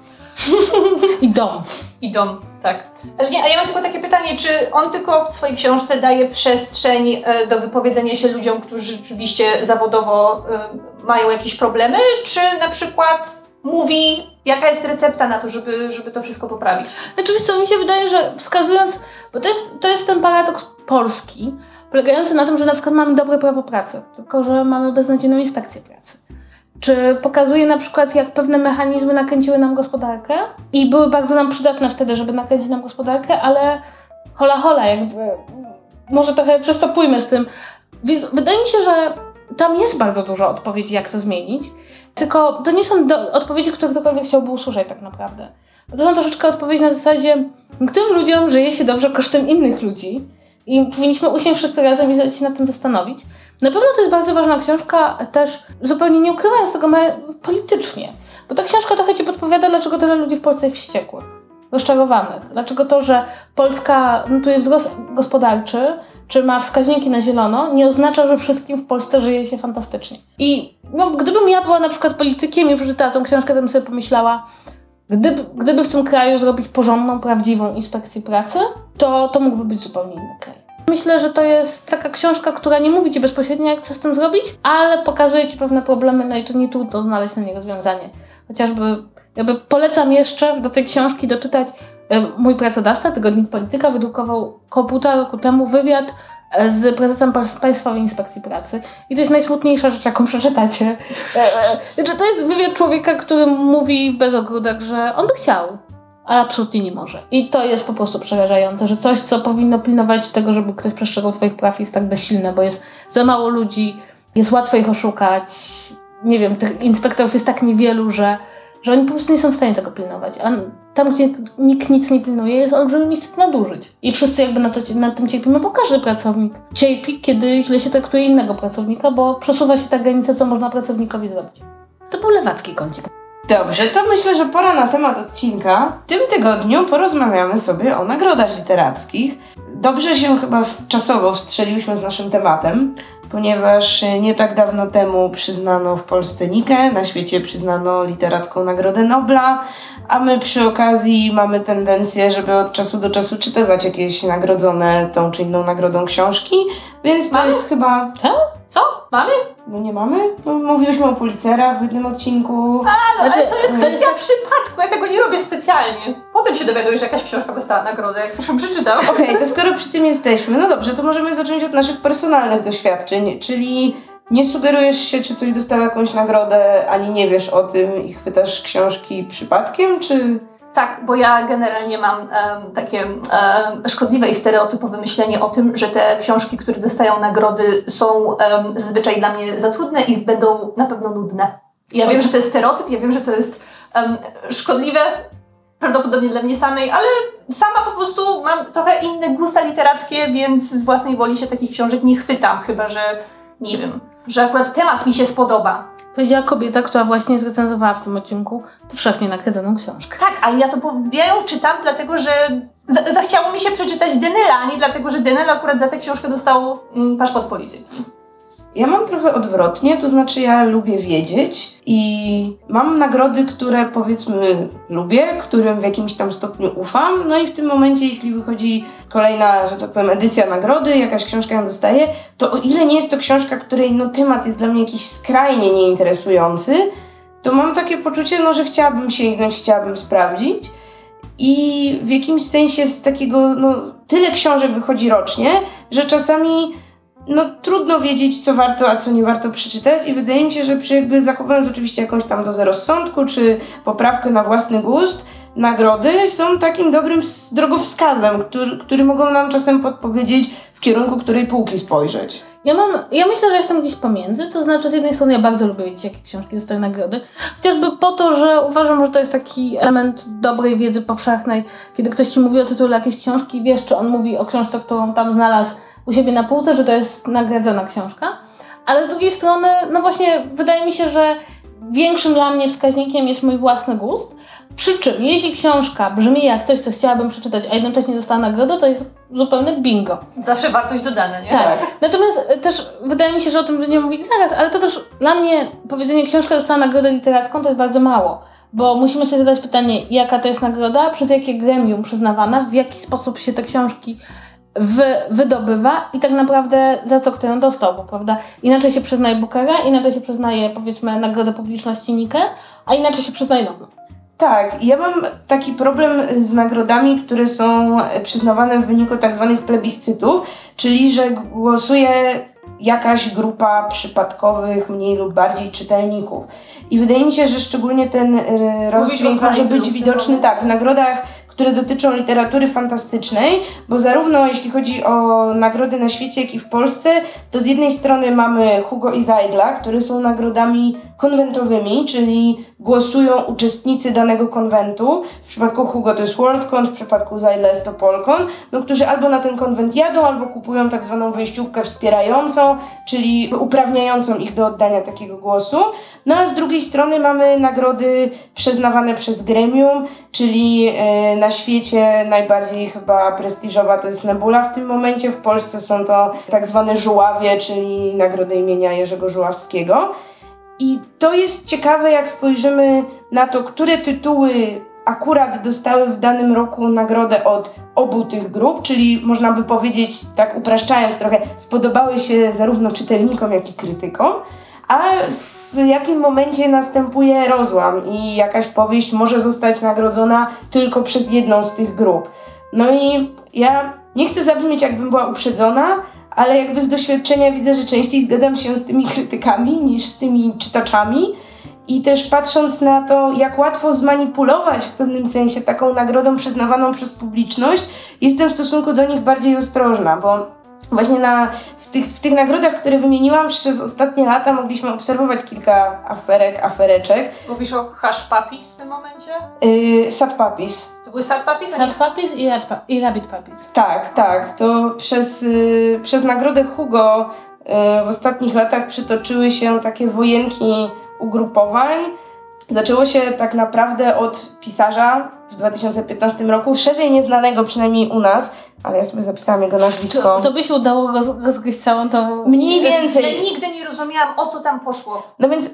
[LAUGHS] I dom. I dom, tak. Ale nie, a ja mam tylko takie pytanie, czy on tylko w swojej książce daje przestrzeń e, do wypowiedzenia się ludziom, którzy rzeczywiście zawodowo y, mają jakieś problemy, czy na przykład mówi, jaka jest recepta na to, żeby, żeby to wszystko poprawić? Znaczy, co mi się wydaje, że wskazując, bo to jest, to jest ten paradoks polski, polegający na tym, że na przykład mamy dobre prawo pracy, tylko że mamy beznadziejną inspekcję pracy. Czy pokazuje na przykład, jak pewne mechanizmy nakręciły nam gospodarkę i były bardzo nam przydatne wtedy, żeby nakręcić nam gospodarkę, ale hola hola, jakby może trochę przestopujmy z tym. Więc wydaje mi się, że tam jest bardzo dużo odpowiedzi, jak to zmienić, tylko to nie są do, odpowiedzi, które ktokolwiek chciałby usłyszeć tak naprawdę. To są troszeczkę odpowiedzi na zasadzie, tym ludziom żyje się dobrze kosztem innych ludzi, i powinniśmy usiąść wszyscy razem i się nad tym zastanowić. Na pewno to jest bardzo ważna książka, też zupełnie nie ukrywając tego politycznie. Bo ta książka trochę ci podpowiada, dlaczego tyle ludzi w Polsce jest wściekłych, rozczarowanych. Dlaczego to, że Polska notuje wzrost gospodarczy, czy ma wskaźniki na zielono, nie oznacza, że wszystkim w Polsce żyje się fantastycznie. I no, gdybym ja była na przykład politykiem i przeczytała tą książkę, to bym sobie pomyślała, Gdyby, gdyby w tym kraju zrobić porządną, prawdziwą inspekcję pracy, to, to mógłby być zupełnie inny kraj. Myślę, że to jest taka książka, która nie mówi ci bezpośrednio, jak co z tym zrobić, ale pokazuje ci pewne problemy, no i to nie trudno znaleźć na nie rozwiązanie. Chociażby jakby polecam jeszcze do tej książki doczytać. E, mój pracodawca, tygodnik Polityka, wydrukował około półtora roku temu wywiad z prezesem Państwowej Inspekcji Pracy. I to jest najsmutniejsza rzecz, jaką [LAUGHS] przeczytacie. E, e, że to jest wywiad człowieka, który mówi bez ogródek, że on by chciał, ale absolutnie nie może. I to jest po prostu przerażające, że coś, co powinno pilnować tego, żeby ktoś przestrzegał Twoich praw, jest tak bezsilne, bo jest za mało ludzi, jest łatwo ich oszukać. Nie wiem, tych inspektorów jest tak niewielu, że że oni po prostu nie są w stanie tego pilnować. A tam, gdzie nikt nic nie pilnuje, jest olbrzymi niestety nadużyć. I wszyscy jakby na, to, na tym cierpimy, bo każdy pracownik cierpi, kiedy źle się traktuje innego pracownika, bo przesuwa się ta granica, co można pracownikowi zrobić. To był lewacki kącik. Dobrze, to myślę, że pora na temat odcinka. W tym tygodniu porozmawiamy sobie o nagrodach literackich. Dobrze się chyba czasowo wstrzeliłyśmy z naszym tematem, ponieważ e, nie tak dawno temu przyznano w Polsce Nikę, na świecie przyznano literacką Nagrodę Nobla, a my przy okazji mamy tendencję, żeby od czasu do czasu czytywać jakieś nagrodzone tą czy inną nagrodą książki, więc to jest chyba... Co? Co? Mamy? No nie mamy? No, mówiłyśmy o policerach w jednym odcinku. A, no, znaczy, ale to jest kwestia tak... przypadku, ja tego nie robię specjalnie. Potem się dowiadujesz, że jakaś książka dostała nagrodę, jak już ją przeczytam. Okej, okay, to skoro przy tym jesteśmy, no dobrze, to możemy zacząć od naszych personalnych doświadczeń, czyli nie sugerujesz się, czy coś dostała jakąś nagrodę, ani nie wiesz o tym i chwytasz książki przypadkiem, czy... Tak, bo ja generalnie mam um, takie um, szkodliwe i stereotypowe myślenie o tym, że te książki, które dostają nagrody, są um, zazwyczaj dla mnie za trudne i będą na pewno nudne. Ja wiem, że to jest stereotyp, ja wiem, że to jest szkodliwe, prawdopodobnie dla mnie samej, ale sama po prostu mam trochę inne gusta literackie, więc z własnej woli się takich książek nie chwytam, chyba że nie wiem, że akurat temat mi się spodoba. Powiedziała kobieta, która właśnie zrecenzowała w tym odcinku powszechnie nakręconą książkę. Tak, ale ja to ja ją czytam, dlatego że za- zachciało mi się przeczytać Denyla, a nie dlatego, że Denyl akurat za tę książkę dostał mm, paszport polityki. Ja mam trochę odwrotnie, to znaczy ja lubię wiedzieć i mam nagrody, które powiedzmy lubię, którym w jakimś tam stopniu ufam. No i w tym momencie, jeśli wychodzi kolejna, że tak powiem, edycja nagrody, jakaś książka ją dostaje, to o ile nie jest to książka, której no, temat jest dla mnie jakiś skrajnie nieinteresujący, to mam takie poczucie, no, że chciałabym sięgnąć, chciałabym sprawdzić. I w jakimś sensie z takiego, no, tyle książek wychodzi rocznie, że czasami no trudno wiedzieć, co warto, a co nie warto przeczytać i wydaje mi się, że przy jakby zachowując oczywiście jakąś tam dozę rozsądku, czy poprawkę na własny gust, nagrody są takim dobrym drogowskazem, który, który mogą nam czasem podpowiedzieć, w kierunku której półki spojrzeć. Ja mam, ja myślę, że jestem gdzieś pomiędzy, to znaczy z jednej strony ja bardzo lubię wiedzieć, jakie książki dostają nagrody, chociażby po to, że uważam, że to jest taki element dobrej wiedzy powszechnej, kiedy ktoś ci mówi o tytule jakiejś książki wiesz, czy on mówi o książce, którą tam znalazł u siebie na półce, czy to jest nagradzona książka. Ale z drugiej strony, no właśnie, wydaje mi się, że większym dla mnie wskaźnikiem jest mój własny gust. Przy czym, jeśli książka brzmi jak coś, co chciałabym przeczytać, a jednocześnie dostała nagrodę, to jest zupełne bingo. Zawsze wartość dodana, nie? Tak. Natomiast e, też wydaje mi się, że o tym będziemy mówić zaraz, ale to też dla mnie powiedzenie książka dostała nagrodę literacką to jest bardzo mało. Bo musimy sobie zadać pytanie, jaka to jest nagroda, przez jakie gremium przyznawana, w jaki sposób się te książki wy, wydobywa i tak naprawdę za co kto ją dostał, bo prawda? Inaczej się przyznaje Bookera, inaczej się przyznaje powiedzmy nagrodę publiczności Nike, a inaczej się przyznaje Nobla. Tak, ja mam taki problem z nagrodami, które są przyznawane w wyniku tak zwanych plebiscytów, czyli że głosuje jakaś grupa przypadkowych, mniej lub bardziej czytelników. I wydaje mi się, że szczególnie ten e, rozdźwięk o może być w widoczny tak w nagrodach, które dotyczą literatury fantastycznej, bo zarówno jeśli chodzi o nagrody na świecie, jak i w Polsce, to z jednej strony mamy Hugo i Zajdla, które są nagrodami konwentowymi, czyli głosują uczestnicy danego konwentu. W przypadku Hugo to jest WorldCon, w przypadku Zajdla jest to Polcon, no, którzy albo na ten konwent jadą, albo kupują tak zwaną wejściówkę wspierającą, czyli uprawniającą ich do oddania takiego głosu. No a z drugiej strony mamy nagrody przyznawane przez gremium, czyli e, na świecie najbardziej chyba prestiżowa to jest Nebula w tym momencie. W Polsce są to tak zwane żuławie, czyli nagrody imienia Jerzego Żuławskiego. I to jest ciekawe, jak spojrzymy na to, które tytuły akurat dostały w danym roku nagrodę od obu tych grup, czyli można by powiedzieć, tak upraszczając trochę, spodobały się zarówno czytelnikom, jak i krytykom, a w jakim momencie następuje rozłam i jakaś powieść może zostać nagrodzona tylko przez jedną z tych grup. No i ja nie chcę zabrzmieć, jakbym była uprzedzona, ale jakby z doświadczenia widzę, że częściej zgadzam się z tymi krytykami niż z tymi czytaczami. I też patrząc na to, jak łatwo zmanipulować w pewnym sensie taką nagrodą przyznawaną przez publiczność, jestem w stosunku do nich bardziej ostrożna, bo właśnie na, w, tych, w tych nagrodach, które wymieniłam przez ostatnie lata, mogliśmy obserwować kilka aferek, afereczek. Mówisz o Hush Puppies w tym momencie? Yy, Sad Puppies. Były Sad Puppies? Sad Puppies i, i Rabbit Puppies. Tak, tak. To przez, y, przez nagrodę Hugo y, w ostatnich latach przytoczyły się takie wojenki ugrupowań. Zaczęło się tak naprawdę od pisarza w 2015 roku, szerzej nieznanego przynajmniej u nas, ale ja sobie zapisałam jego nazwisko. To, to by się udało roz, rozgryźć całą tą... Mniej więcej. Ja nigdy nie rozumiałam, o co tam poszło. No więc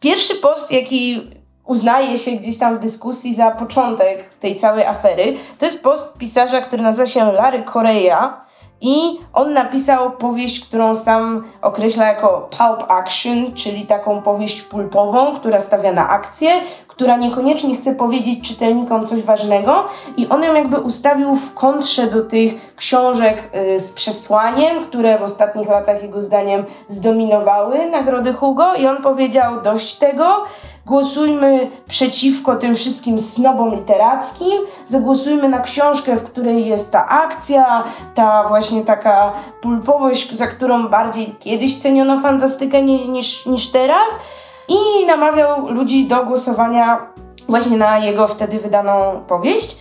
pierwszy post, jaki uznaje się gdzieś tam w dyskusji za początek tej całej afery, to jest post pisarza, który nazywa się Larry Correia i on napisał powieść, którą sam określa jako pulp action, czyli taką powieść pulpową, która stawia na akcję, która niekoniecznie chce powiedzieć czytelnikom coś ważnego i on ją jakby ustawił w kontrze do tych książek y, z przesłaniem, które w ostatnich latach jego zdaniem zdominowały nagrody Hugo i on powiedział dość tego, głosujmy przeciwko tym wszystkim snobom literackim, zagłosujmy na książkę, w której jest ta akcja, ta właśnie taka pulpowość, za którą bardziej kiedyś ceniono fantastykę ni- niż, niż teraz i namawiał ludzi do głosowania właśnie na jego wtedy wydaną powieść.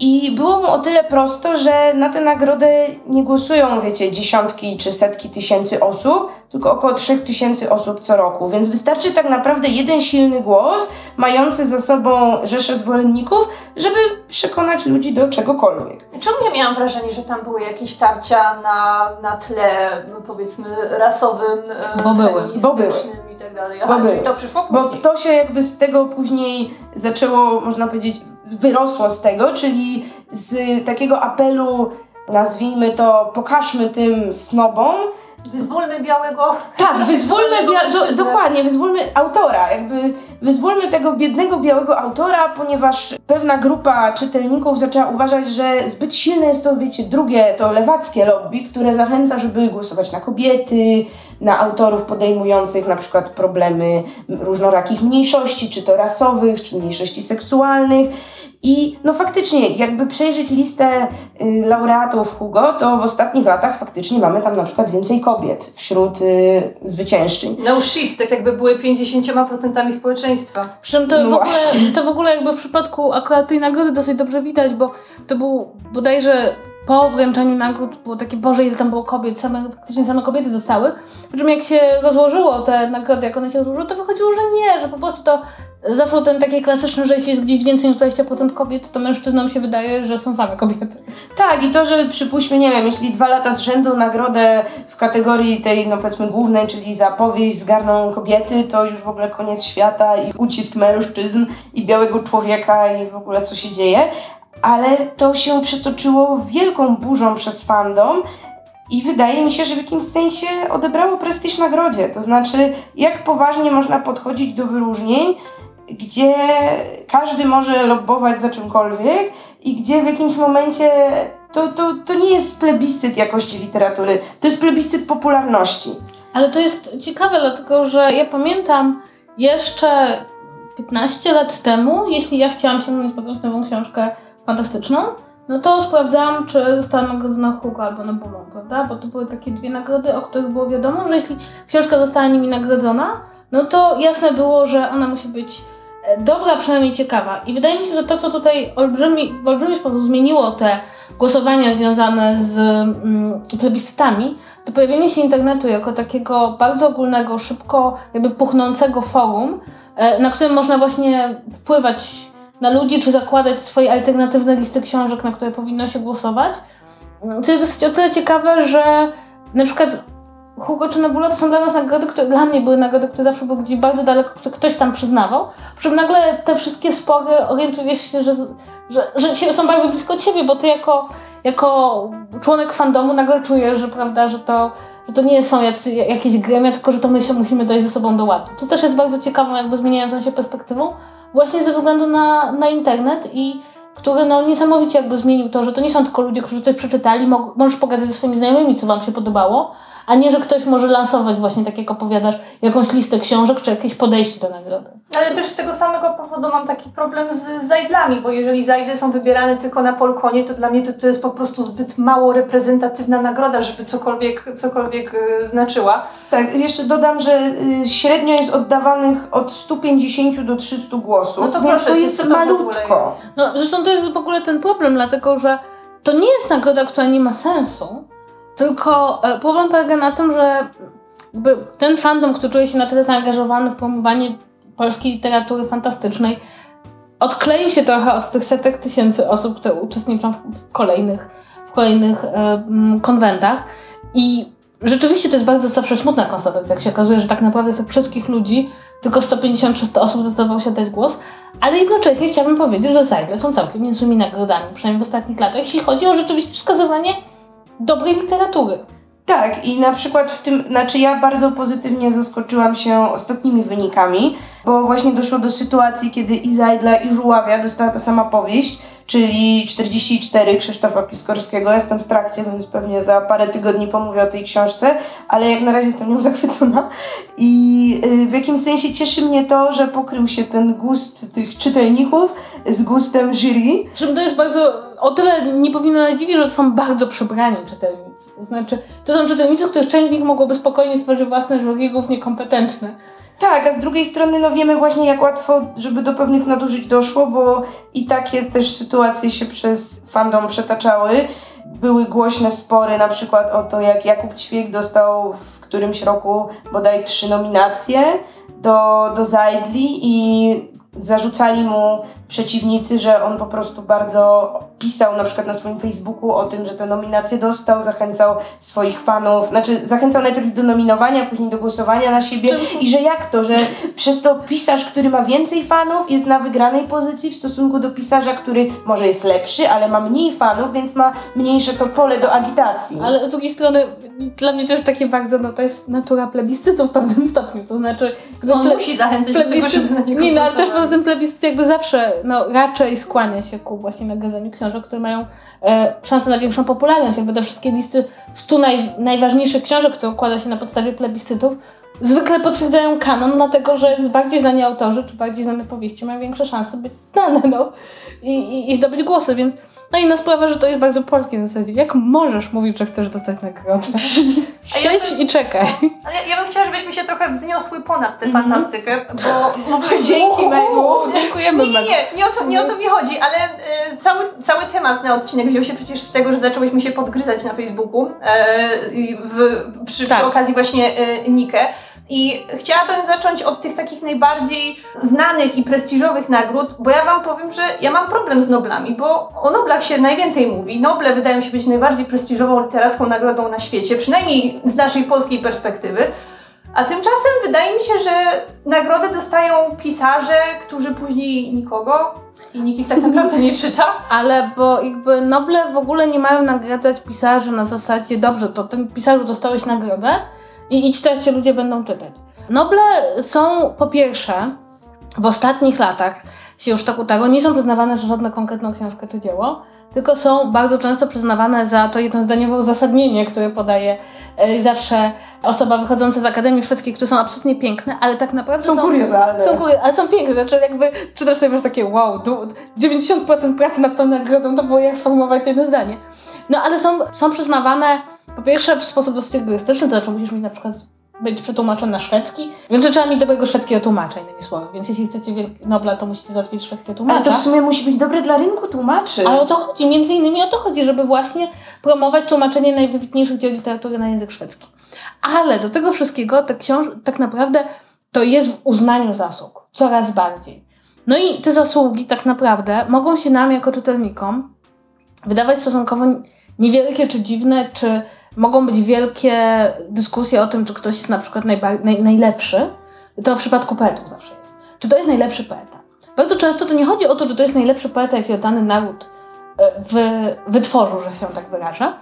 I było mu o tyle prosto, że na tę nagrodę nie głosują, wiecie, dziesiątki czy setki tysięcy osób, tylko około trzech tysięcy osób co roku. Więc wystarczy tak naprawdę jeden silny głos, mający za sobą rzeszę zwolenników, żeby przekonać ludzi do czegokolwiek. Czemu ja miałam wrażenie, że tam były jakieś tarcia na, na tle, no powiedzmy, rasowym, e, Bo były. Bo były. i tak dalej? Bo Aha, były. czyli to przyszło Bo później. to się jakby z tego później zaczęło, można powiedzieć, wyrosło z tego, czyli z takiego apelu, nazwijmy to, pokażmy tym snobom, Wyzwólmy białego... Tak, [LAUGHS] wyzwólmy, bia- do, dokładnie, wyzwólmy autora, jakby wyzwólmy tego biednego białego autora, ponieważ pewna grupa czytelników zaczęła uważać, że zbyt silne jest to, wiecie, drugie, to lewackie lobby, które zachęca, żeby głosować na kobiety, na autorów podejmujących na przykład problemy różnorakich mniejszości, czy to rasowych, czy mniejszości seksualnych. I no faktycznie, jakby przejrzeć listę y, laureatów Hugo, to w ostatnich latach faktycznie mamy tam na przykład więcej kobiet wśród y, zwyciężczyń. No shit, tak jakby były 50% społeczeństwa. Przy czym to, No w ogóle, właśnie. to w ogóle jakby w przypadku akurat tej nagrody dosyć dobrze widać, bo to był bodajże po wręczeniu nagród było takie, Boże, ile tam było kobiet, same, faktycznie same kobiety dostały. Przy czym jak się rozłożyło te nagrody, jak one się rozłożyły, to wychodziło, że nie, że po prostu to zaszło ten takie klasyczne, że jeśli jest gdzieś więcej niż 20% kobiet, to mężczyznom się wydaje, że są same kobiety. Tak, i to, że przypuśćmy, nie wiem, jeśli dwa lata z rzędu nagrodę w kategorii tej, no powiedzmy, głównej, czyli za powieść zgarną kobiety, to już w ogóle koniec świata i ucisk mężczyzn i białego człowieka i w ogóle co się dzieje. Ale to się przetoczyło wielką burzą przez fandom i wydaje mi się, że w jakimś sensie odebrało prestiż nagrodzie. To znaczy, jak poważnie można podchodzić do wyróżnień, gdzie każdy może lobbować za czymkolwiek i gdzie w jakimś momencie to, to, to nie jest plebiscyt jakości literatury, to jest plebiscyt popularności. Ale to jest ciekawe, dlatego że ja pamiętam jeszcze 15 lat temu, jeśli ja chciałam sięgnąć po jakąś nową książkę fantastyczną, no to sprawdzałam, czy została nagrodzona Hugo albo Nebulą, prawda? Bo to były takie dwie nagrody, o których było wiadomo, że jeśli książka została nimi nagrodzona, no to jasne było, że ona musi być dobra, przynajmniej ciekawa. I wydaje mi się, że to, co tutaj olbrzymi, w olbrzymi sposób zmieniło te głosowania związane z mm, plebiscytami, to pojawienie się internetu jako takiego bardzo ogólnego, szybko jakby puchnącego forum, e, na którym można właśnie wpływać na ludzi, czy zakładać swoje alternatywne listy książek, na które powinno się głosować. Mm, Co jest dosyć o tyle ciekawe, że na przykład Hugo czy Nebula to są dla nas nagrody, które dla mnie były nagrody, które zawsze były gdzieś bardzo daleko, które ktoś tam przyznawał. Przy czym nagle te wszystkie spory orientujesz się, że, że, że są bardzo blisko ciebie, bo ty jako, jako członek fandomu nagle czujesz, że prawda, że to, że to nie są jacy, jakieś gremia, tylko że to my się musimy dojść ze sobą do ładu. To też jest bardzo ciekawą, jakby zmieniającą się perspektywą, właśnie ze względu na, na internet i który no, niesamowicie jakby zmienił to, że to nie są tylko ludzie, którzy coś przeczytali, mo- możesz pogadać ze swoimi znajomymi, co wam się podobało, a nie, że ktoś może lansować właśnie, tak jak opowiadasz, jakąś listę książek, czy jakieś podejście do nagrody. Ale też z tego samego powodu mam taki problem z zajdlami, bo jeżeli zajdy są wybierane tylko na Polkonie, to dla mnie to, to jest po prostu zbyt mało reprezentatywna nagroda, żeby cokolwiek, cokolwiek y, znaczyła. Tak, jeszcze dodam, że y, średnio jest oddawanych od 150 do 300 głosów, No to więc proszę to jest to malutko. No, zresztą to jest w ogóle ten problem, dlatego że to nie jest nagroda, która nie ma sensu, tylko e, problem polega na tym, że ten fandom, który czuje się na tyle zaangażowany w promowanie polskiej literatury fantastycznej, odkleił się trochę od tych setek tysięcy osób, które uczestniczą w, kolejnych, w kolejnych e, mm, konwentach. I rzeczywiście to jest bardzo zawsze smutna konstatacja, jak się okazuje, że tak naprawdę z wszystkich ludzi tylko 150-300 osób zdecydowało się dać głos, ale jednocześnie chciałabym powiedzieć, że Zajdle są całkiem niezłymi nagrodami, przynajmniej w ostatnich latach, jeśli chodzi o rzeczywiście wskazywanie dobrej literatury. Tak, i na przykład w tym, znaczy ja bardzo pozytywnie zaskoczyłam się ostatnimi wynikami, bo właśnie doszło do sytuacji, kiedy i Zajdla, i Żuławia dostała ta sama powieść, czyli 44 Krzysztofa Piskorskiego. Jestem w trakcie, więc pewnie za parę tygodni pomówię o tej książce, ale jak na razie jestem nią [LAUGHS] zachwycona. I y, w jakimś sensie cieszy mnie to, że pokrył się ten gust tych czytelników z gustem jury. Przy to jest bardzo, o tyle nie powinno nas dziwić, że to są bardzo przebrani czytelnicy. To znaczy, to są czytelnicy, których część z nich mogłoby spokojnie stworzyć własne żurigów niekompetentne. Tak, a z drugiej strony no wiemy właśnie jak łatwo, żeby do pewnych nadużyć doszło, bo i takie też sytuacje się przez fandom przetaczały. Były głośne spory na przykład o to, jak Jakub Ćwiek dostał w którymś roku bodaj trzy nominacje do, do Zajdli i zarzucali mu przeciwnicy, że on po prostu bardzo pisał na przykład na swoim Facebooku o tym, że te nominacje dostał, zachęcał swoich fanów, znaczy zachęcał najpierw do nominowania, później do głosowania na siebie i że jak to, że przez to pisarz, który ma więcej fanów jest na wygranej pozycji w stosunku do pisarza, który może jest lepszy, ale ma mniej fanów, więc ma mniejsze to pole do agitacji. Ale z drugiej strony dla mnie to jest takie bardzo, no to jest natura plebiscytu w pewnym stopniu, to znaczy... No on musi zachęcać do tego, żeby na niego Nie, no ale też poza tym plebiscyt jakby zawsze, no raczej skłania się ku właśnie nagradzaniu książek, które mają e, szansę na większą popularność. Jakby te wszystkie listy 100 naj, najważniejszych książek, które układa się na podstawie plebiscytów, zwykle potwierdzają kanon, dlatego że jest bardziej znani autorzy, czy bardziej znane powieści mają większe szanse być znane, no i, i, i zdobyć głosy, więc no inna sprawa, że to jest bardzo polskie w zasadzie. Jak możesz mówić, że chcesz dostać nagrodę? [LAUGHS] Siedź i czekaj. Ale ja, ja bym chciała, żebyśmy się trochę wzniosły ponad tę fantastykę, bo mówię, [LAUGHS] Dzięki, Melu. Dziękujemy Nie, nie, nie, nie o to, nie o to mi chodzi, ale e, cały, cały temat na odcinek wziął się przecież z tego, że zaczęłyśmy się podgryzać na Facebooku e, w, przy, Tak. przy okazji właśnie e, Nikę. I chciałabym zacząć od tych takich najbardziej znanych i prestiżowych nagród, bo ja Wam powiem, że ja mam problem z Noblami, bo o Noblach się najwięcej mówi. Noble wydają się być najbardziej prestiżową literacką nagrodą na świecie, przynajmniej z naszej polskiej perspektywy. A tymczasem wydaje mi się, że nagrodę dostają pisarze, którzy później nikogo i nikt ich tak [LAUGHS] naprawdę nie czyta. Ale bo jakby Noble w ogóle nie mają nagradzać pisarzy na zasadzie dobrze, to ten pisarzu dostałeś nagrodę i idź teraz cię ludzie będą czytać. Noble są po pierwsze w ostatnich latach się już tak utarło, nie są przyznawane za żadną konkretną książkę czy dzieło, tylko są bardzo często przyznawane za to jednozdaniowe uzasadnienie, które podaje e, zawsze osoba wychodząca z Akademii Szwedzkiej, które są absolutnie piękne, ale tak naprawdę Są kuriozalne. Są kury, ale są piękne, znaczy jakby czytasz sobie masz takie wow, du- 90% pracy nad tą nagrodą to było jak sformułować jedno zdanie. No ale są, są przyznawane po pierwsze w sposób dosyć egoistyczny, to znaczy musisz mieć na przykład być przetłumaczony na szwedzki, więc trzeba mieć dobrego szwedzkiego tłumacza, innymi słowy. Więc jeśli chcecie Nobla, to musicie załatwić szwedzkiego Ale tłumacza. to w sumie musi być dobre dla rynku tłumaczy. Ale o to chodzi, między innymi o to chodzi, żeby właśnie promować tłumaczenie najwybitniejszych dzieł literatury na język szwedzki. Ale do tego wszystkiego ta książ tak naprawdę to jest w uznaniu zasług, coraz bardziej. No i te zasługi tak naprawdę mogą się nam jako czytelnikom wydawać stosunkowo niewielkie czy dziwne, czy mogą być wielkie dyskusje o tym, czy ktoś jest na przykład najba- naj- najlepszy. To w przypadku poetów zawsze jest. Czy to jest najlepszy poeta? Bardzo często to nie chodzi o to, że to jest najlepszy poeta, jakiego dany naród e, wy, wytworzył, że się tak wyrażę.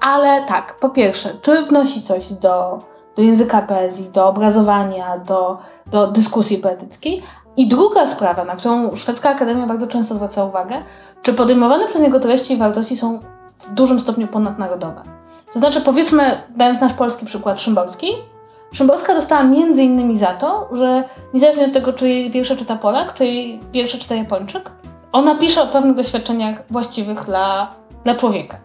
Ale tak, po pierwsze, czy wnosi coś do, do języka poezji, do obrazowania, do, do dyskusji poetyckiej. I druga sprawa, na którą Szwedzka Akademia bardzo często zwraca uwagę, czy podejmowane przez niego treści i wartości są w dużym stopniu ponadnarodowe. To znaczy, powiedzmy, dając nasz polski przykład Szymborskiej, Szymborska dostała między innymi za to, że niezależnie od tego, czy jej wiersze czyta Polak, czy jej wiersze czyta Japończyk, ona pisze o pewnych doświadczeniach właściwych dla, dla człowieka.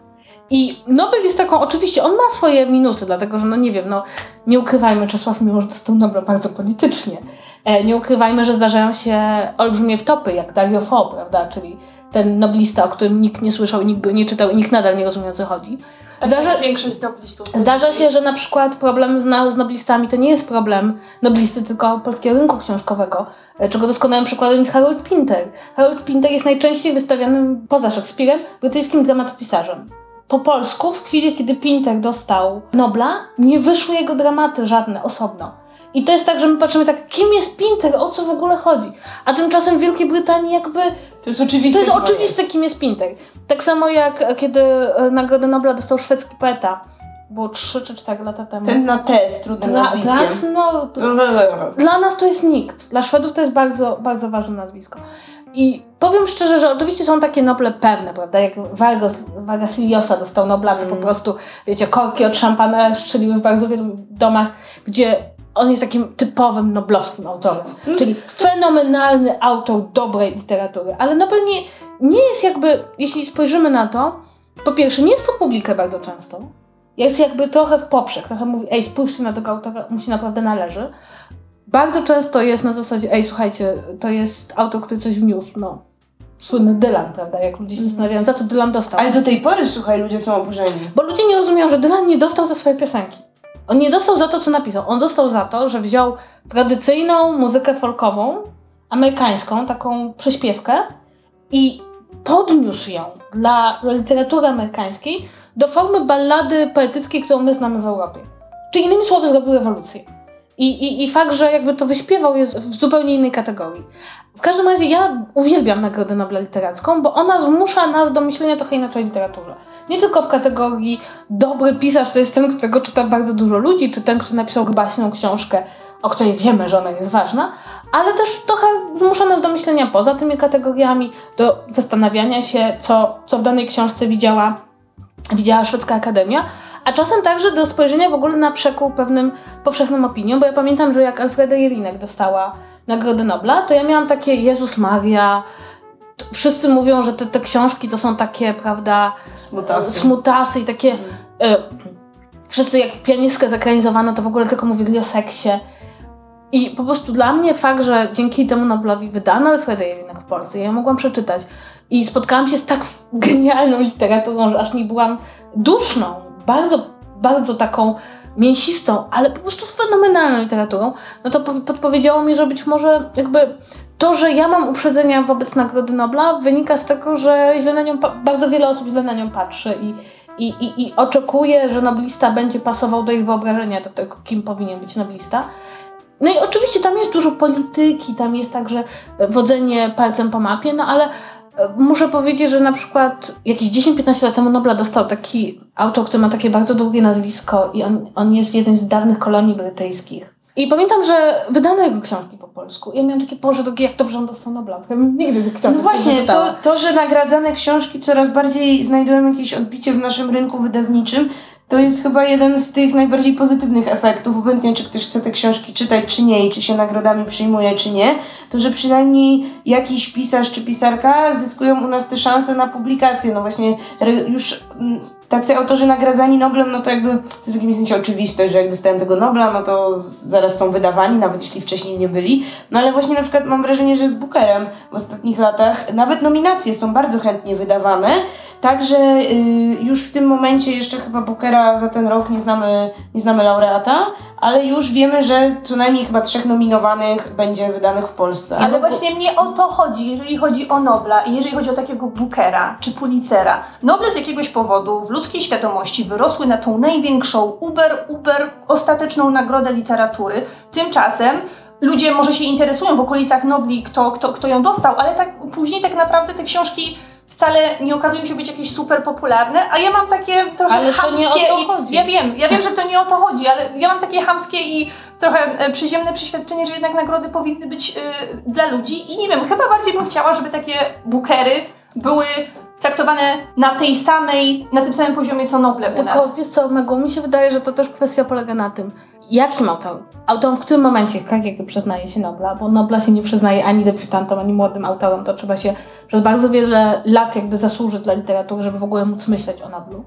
I Nobel jest taką, oczywiście on ma swoje minusy, dlatego że no nie wiem, no nie ukrywajmy, Czesław Miłosz dostał Nobla bardzo politycznie. E, nie ukrywajmy, że zdarzają się olbrzymie wtopy, jak Dario Fo, prawda, czyli ten noblista, o którym nikt nie słyszał, nikt go nie czytał i nikt nadal nie rozumie o co chodzi. Zdarza, Większość noblistów. Zdarza się, że na przykład problem z, z noblistami to nie jest problem noblisty, tylko polskiego rynku książkowego, e, czego doskonałym przykładem jest Harold Pinter. Harold Pinter jest najczęściej wystawianym poza Szekspirem brytyjskim dramatopisarzem. Po polsku, w chwili kiedy Pinter dostał Nobla, nie wyszły jego dramaty żadne osobno. I to jest tak, że my patrzymy tak, kim jest Pinter, o co w ogóle chodzi? A tymczasem w Wielkiej Brytanii jakby To jest oczywiste. to jest oczywiste, kim jest Pinter. Tak samo jak e, kiedy e, Nagrodę Nobla dostał szwedzki poeta. Było 3 czy 4 lata temu. Ten na T z trudnym dla, nazwiskiem. dla, no, dla nas to jest nikt. Dla Szwedów to jest bardzo, bardzo ważne nazwisko. I powiem szczerze, że oczywiście są takie Noble pewne, prawda? Jak Vargas, Vargas Llosa dostał Nobla, to po prostu, wiecie, korki od szampana strzeliły w bardzo wielu domach, gdzie on jest takim typowym noblowskim autorem. Czyli fenomenalny autor dobrej literatury. Ale Nobel nie, nie jest jakby, jeśli spojrzymy na to, po pierwsze, nie jest pod publikę bardzo często. Jest jakby trochę w poprzek, trochę mówi, ej, spójrzcie na tego autora, mu się naprawdę należy. bardzo często jest na zasadzie, ej, słuchajcie, to jest autor, który coś wniósł, no. Słynny Dylan, prawda? Jak ludzie się zastanawiają, za co Dylan dostał. Ale do tej pory, słuchaj, ludzie są oburzeni. Bo ludzie nie rozumieją, że Dylan nie dostał za swoje piosenki. On nie dostał za to, co napisał. On dostał za to, że wziął tradycyjną muzykę folkową, amerykańską, taką prześpiewkę i podniósł ją dla literatury amerykańskiej do formy ballady poetyckiej, którą my znamy w Europie. Czy innymi słowy zrobił rewolucję. I, i, I fakt, że jakby to wyśpiewał jest w zupełnie innej kategorii. W każdym razie ja uwielbiam Nagrodę Nobla Literacką, bo ona zmusza nas do myślenia trochę inaczej o literaturze. Nie tylko w kategorii dobry pisarz to jest ten, którego czyta bardzo dużo ludzi, czy ten, kto napisał baśną książkę, o której wiemy, że ona jest ważna, ale też trochę zmusza nas do myślenia poza tymi kategoriami, do zastanawiania się, co, co w danej książce widziała, widziała Szwedzka Akademia, a czasem także do spojrzenia w ogóle na przekór pewnym powszechnym opiniom, bo ja pamiętam, że jak Alfreda Jelinek dostała Nagrodę Nobla, to ja miałam takie Jezus Maria, wszyscy mówią, że te, te książki to są takie, prawda, Smutasy. smutasy i takie... E, wszyscy jak pianistkę zekranizowano, to w ogóle tylko mówili o seksie. I po prostu dla mnie fakt, że dzięki temu Noblowi wydano Alfreda Jelinek w Polsce, ja mogłam przeczytać i spotkałam się z tak [LAUGHS] genialną literaturą, że aż nie byłam duszną, bardzo, bardzo taką mięsistą, ale po prostu fenomenalną literaturą, no to podpowiedziało mi, że być może jakby to, że ja mam uprzedzenia wobec Nagrody Nobla wynika z tego, że źle na nią, bardzo wiele osób źle na nią patrzy i, i, i, i oczekuje, że noblista będzie pasował do ich wyobrażenia do tego, kim powinien być noblista. No i oczywiście tam jest dużo polityki, tam jest także wodzenie palcem po mapie, no ale Muszę powiedzieć, że na przykład jakieś 10-15 lat temu Nobla dostał taki autor, który ma takie bardzo długie nazwisko i on, on jest jeden z dawnych kolonii brytyjskich. I pamiętam, że wydano jego książki po polsku. Ja miałam takie, Boże, drogi, jak dobrze on dostał Nobla. Ja nigdy tych książek No właśnie, nie to, to, że nagradzane książki coraz bardziej znajdują jakieś odbicie w naszym rynku wydawniczym, to jest chyba jeden z tych najbardziej pozytywnych efektów, obojętnie czy ktoś chce te książki czytać, czy nie, i czy się nagrodami przyjmuje, czy nie, to że przynajmniej jakiś pisarz czy pisarka zyskują u nas te szanse na publikację. No właśnie, już mm, tacy autorzy nagradzani Noblem, no to jakby to w jakimś sensie oczywiste, że jak dostałem tego Nobla, no to zaraz są wydawani, nawet jeśli wcześniej nie byli. No ale właśnie na przykład mam wrażenie, że z Bookerem w ostatnich latach nawet nominacje są bardzo chętnie wydawane, także y, już w tym momencie jeszcze chyba Bookera za ten rok nie znamy, nie znamy laureata, ale już wiemy, że co najmniej chyba trzech nominowanych będzie wydanych w Polsce. Ale właśnie mnie o to chodzi, jeżeli chodzi o Nobla i jeżeli chodzi o takiego Bookera czy Pulitzera. Noble z jakiegoś powodu w ludzkiej świadomości wyrosły na tą największą, uber, uber ostateczną nagrodę literatury. Tymczasem ludzie może się interesują w okolicach Nobli, kto, kto, kto ją dostał, ale tak później tak naprawdę te książki wcale nie okazują się być jakieś super popularne, a ja mam takie trochę ale chamskie ja wiem, ja wiem, że to nie o to chodzi, ale ja mam takie chamskie i trochę e, przyziemne przeświadczenie, że jednak nagrody powinny być y, dla ludzi i nie wiem, chyba bardziej bym chciała, żeby takie bookery były traktowane na tej samej, na tym samym poziomie co Noble u Tylko nas. wiesz co, Megu, mi się wydaje, że to też kwestia polega na tym, jakim autorem. Autorem w którym momencie, tak jak przyznaje się Nobla, bo Nobla się nie przyznaje ani debiutantom, ani młodym autorom, to trzeba się przez bardzo wiele lat jakby zasłużyć dla literatury, żeby w ogóle móc myśleć o Noblu.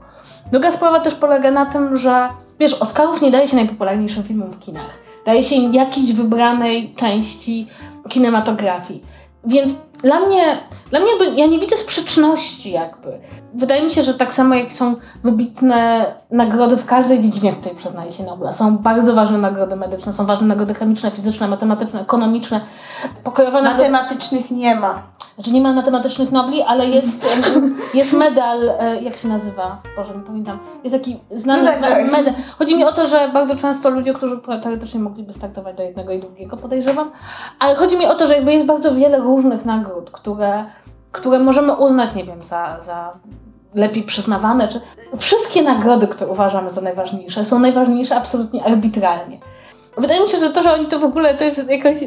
Druga sprawa też polega na tym, że wiesz, Oscarów nie daje się najpopularniejszym filmom w kinach. Daje się im jakiejś wybranej części kinematografii. Więc dla mnie, dla mnie jakby, ja nie widzę sprzeczności jakby. Wydaje mi się, że tak samo jak są wybitne nagrody w każdej dziedzinie, w której przyznaje się Nobla. Są bardzo ważne nagrody medyczne, są ważne nagrody chemiczne, fizyczne, matematyczne, ekonomiczne. Pokojowe nagrody... Matematycznych nie ma. Znaczy nie ma matematycznych Nobli, ale jest, jest medal, e, jak się nazywa? Boże, nie pamiętam. Jest taki znany No tak, tak. medal. Chodzi mi o to, że bardzo często ludzie, którzy teoretycznie mogliby startować do jednego i drugiego, podejrzewam, ale chodzi mi o to, że jakby jest bardzo wiele różnych nagród, które, które możemy uznać, nie wiem, za, za lepiej przyznawane, czy wszystkie nagrody, które uważamy za najważniejsze, są najważniejsze absolutnie arbitralnie. Wydaje mi się, że to, że oni to w ogóle, to jest jakaś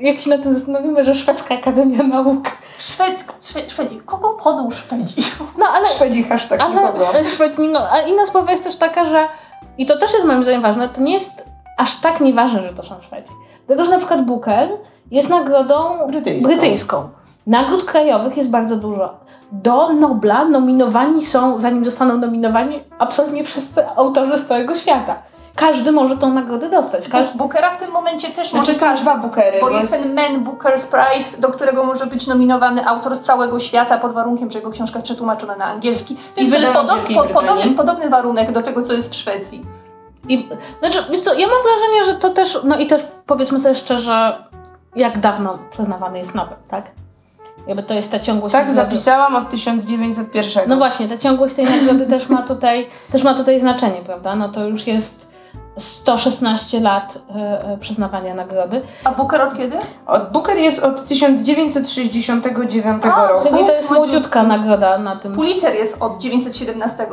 jak się na tym zastanowimy, że Szwedzka Akademia Nauk. Szwedzk, Szwe, Szwedzi. Kogo podą Szwedzi? No ale. Szwedzi hashtag ale, nikogo. Szwedzi, no, a inna sprawa jest też taka, że. I to też jest moim zdaniem ważne, to nie jest aż tak nieważne, że to są Szwedzi. Dlatego, że na przykład Booker jest nagrodą Brytyjską. brytyjską. Nagród krajowych jest bardzo dużo. Do Nobla nominowani są, zanim zostaną nominowani, absolutnie wszyscy autorzy z całego świata. każdy może tą nagrodę dostać. Każdy... Bookera w tym momencie też Znaczy może są dwa bookery. Bo jest ten Man Booker's Prize, do którego może być nominowany autor z całego świata pod warunkiem, że jego książka jest przetłumaczona na angielski. Więc to jest wydana w podob, Wielkiej po, Brytanii. podobny, podobny warunek do tego, co jest w Szwecji. I, znaczy, wiesz co, ja mam wrażenie, że to też, no i też powiedzmy sobie szczerze, jak dawno przyznawany jest Nobel, tak? Jakby to jest ta ciągłość. Tak, nagrody. zapisałam od 1901. No właśnie, ta ciągłość tej nagrody też ma tutaj, też ma tutaj znaczenie, prawda? No to już jest 116 lat e, przyznawania nagrody. A Booker od kiedy? Od Booker jest od 1969 A, roku. Czyli to jest młodziutka nagroda na tym. Pulitzer jest od 917.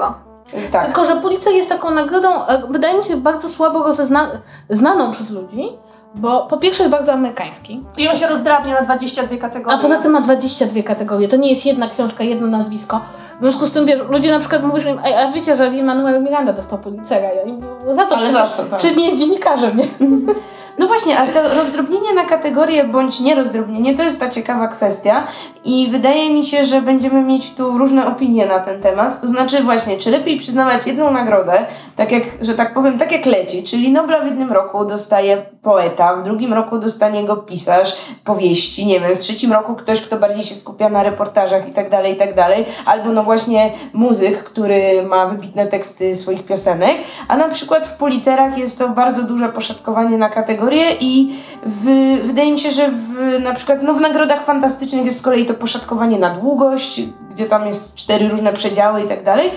Tak. Tylko, że Pulitzer jest taką nagrodą, e, wydaje mi się, bardzo słabo rozezna- znaną przez ludzi, bo po pierwsze jest bardzo amerykański, I on się rozdrabnia na 22 kategorie. a poza tym ma 22 kategorie. To nie jest jedna książka, jedno nazwisko. W związku z tym, wiesz, ludzie na przykład mówią, im, a, a wiecie, że Lin-Manuel Miranda dostał Pulitzera. Ja za co? Ale Przecież- za co, tak. Przecież nie jest dziennikarzem, nie? [LAUGHS] No właśnie, ale to rozdrobnienie na kategorie bądź nierozdrobnienie to jest ta ciekawa kwestia i wydaje mi się, że będziemy mieć tu różne opinie na ten temat. To znaczy właśnie, czy lepiej przyznawać jedną nagrodę, tak jak, że tak powiem, tak jak leci, czyli Nobla w jednym roku dostaje poeta, w drugim roku dostanie go pisarz powieści, nie wiem, w trzecim roku ktoś, kto bardziej się skupia na reportażach i tak dalej, i tak dalej, albo no właśnie muzyk, który ma wybitne teksty swoich piosenek, a na przykład w Pulicerach jest to bardzo duże poszatkowanie na kategorie i w, wydaje mi się, że w, na przykład no w nagrodach fantastycznych jest z kolei to poszatkowanie na długość, gdzie tam jest cztery różne przedziały i tak dalej.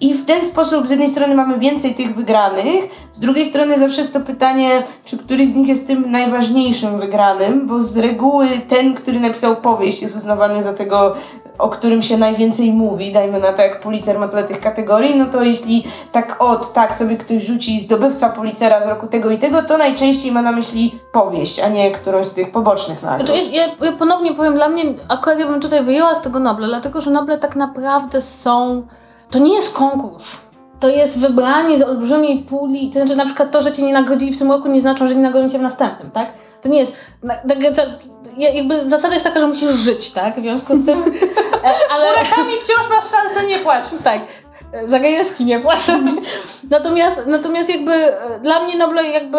I w ten sposób z jednej strony mamy więcej tych wygranych, z drugiej strony zawsze jest to pytanie, czy któryś z nich jest tym najważniejszym wygranym, bo z reguły ten, który napisał powieść jest uznawany za tego, o którym się najwięcej mówi, dajmy na to jak Pulitzer ma tyle tych kategorii, no to jeśli tak od, tak sobie ktoś rzuci zdobywca Pulitzera z roku tego i tego, to najczęściej ma na myśli powieść, a nie którąś z tych pobocznych nagród. Znaczy, ja, ja, ponownie powiem, dla mnie akurat ja bym tutaj wyjęła z tego Nobla, dlatego że Noble tak naprawdę są. To nie jest konkurs. To jest wybranie z olbrzymiej puli. To znaczy, na przykład to, że cię nie nagrodzili w tym roku, nie znaczy, że nie nagrodzą cię w następnym, tak? To nie jest. tak- ja- Jakby zasada jest taka, że musisz żyć, tak? W związku z tym. [LAUGHS] e, Ale. Burakami wciąż masz szansę nie płacz. Tak. Zagajewski nie płacze. [LAUGHS] natomiast, natomiast jakby e, dla mnie Noble jakby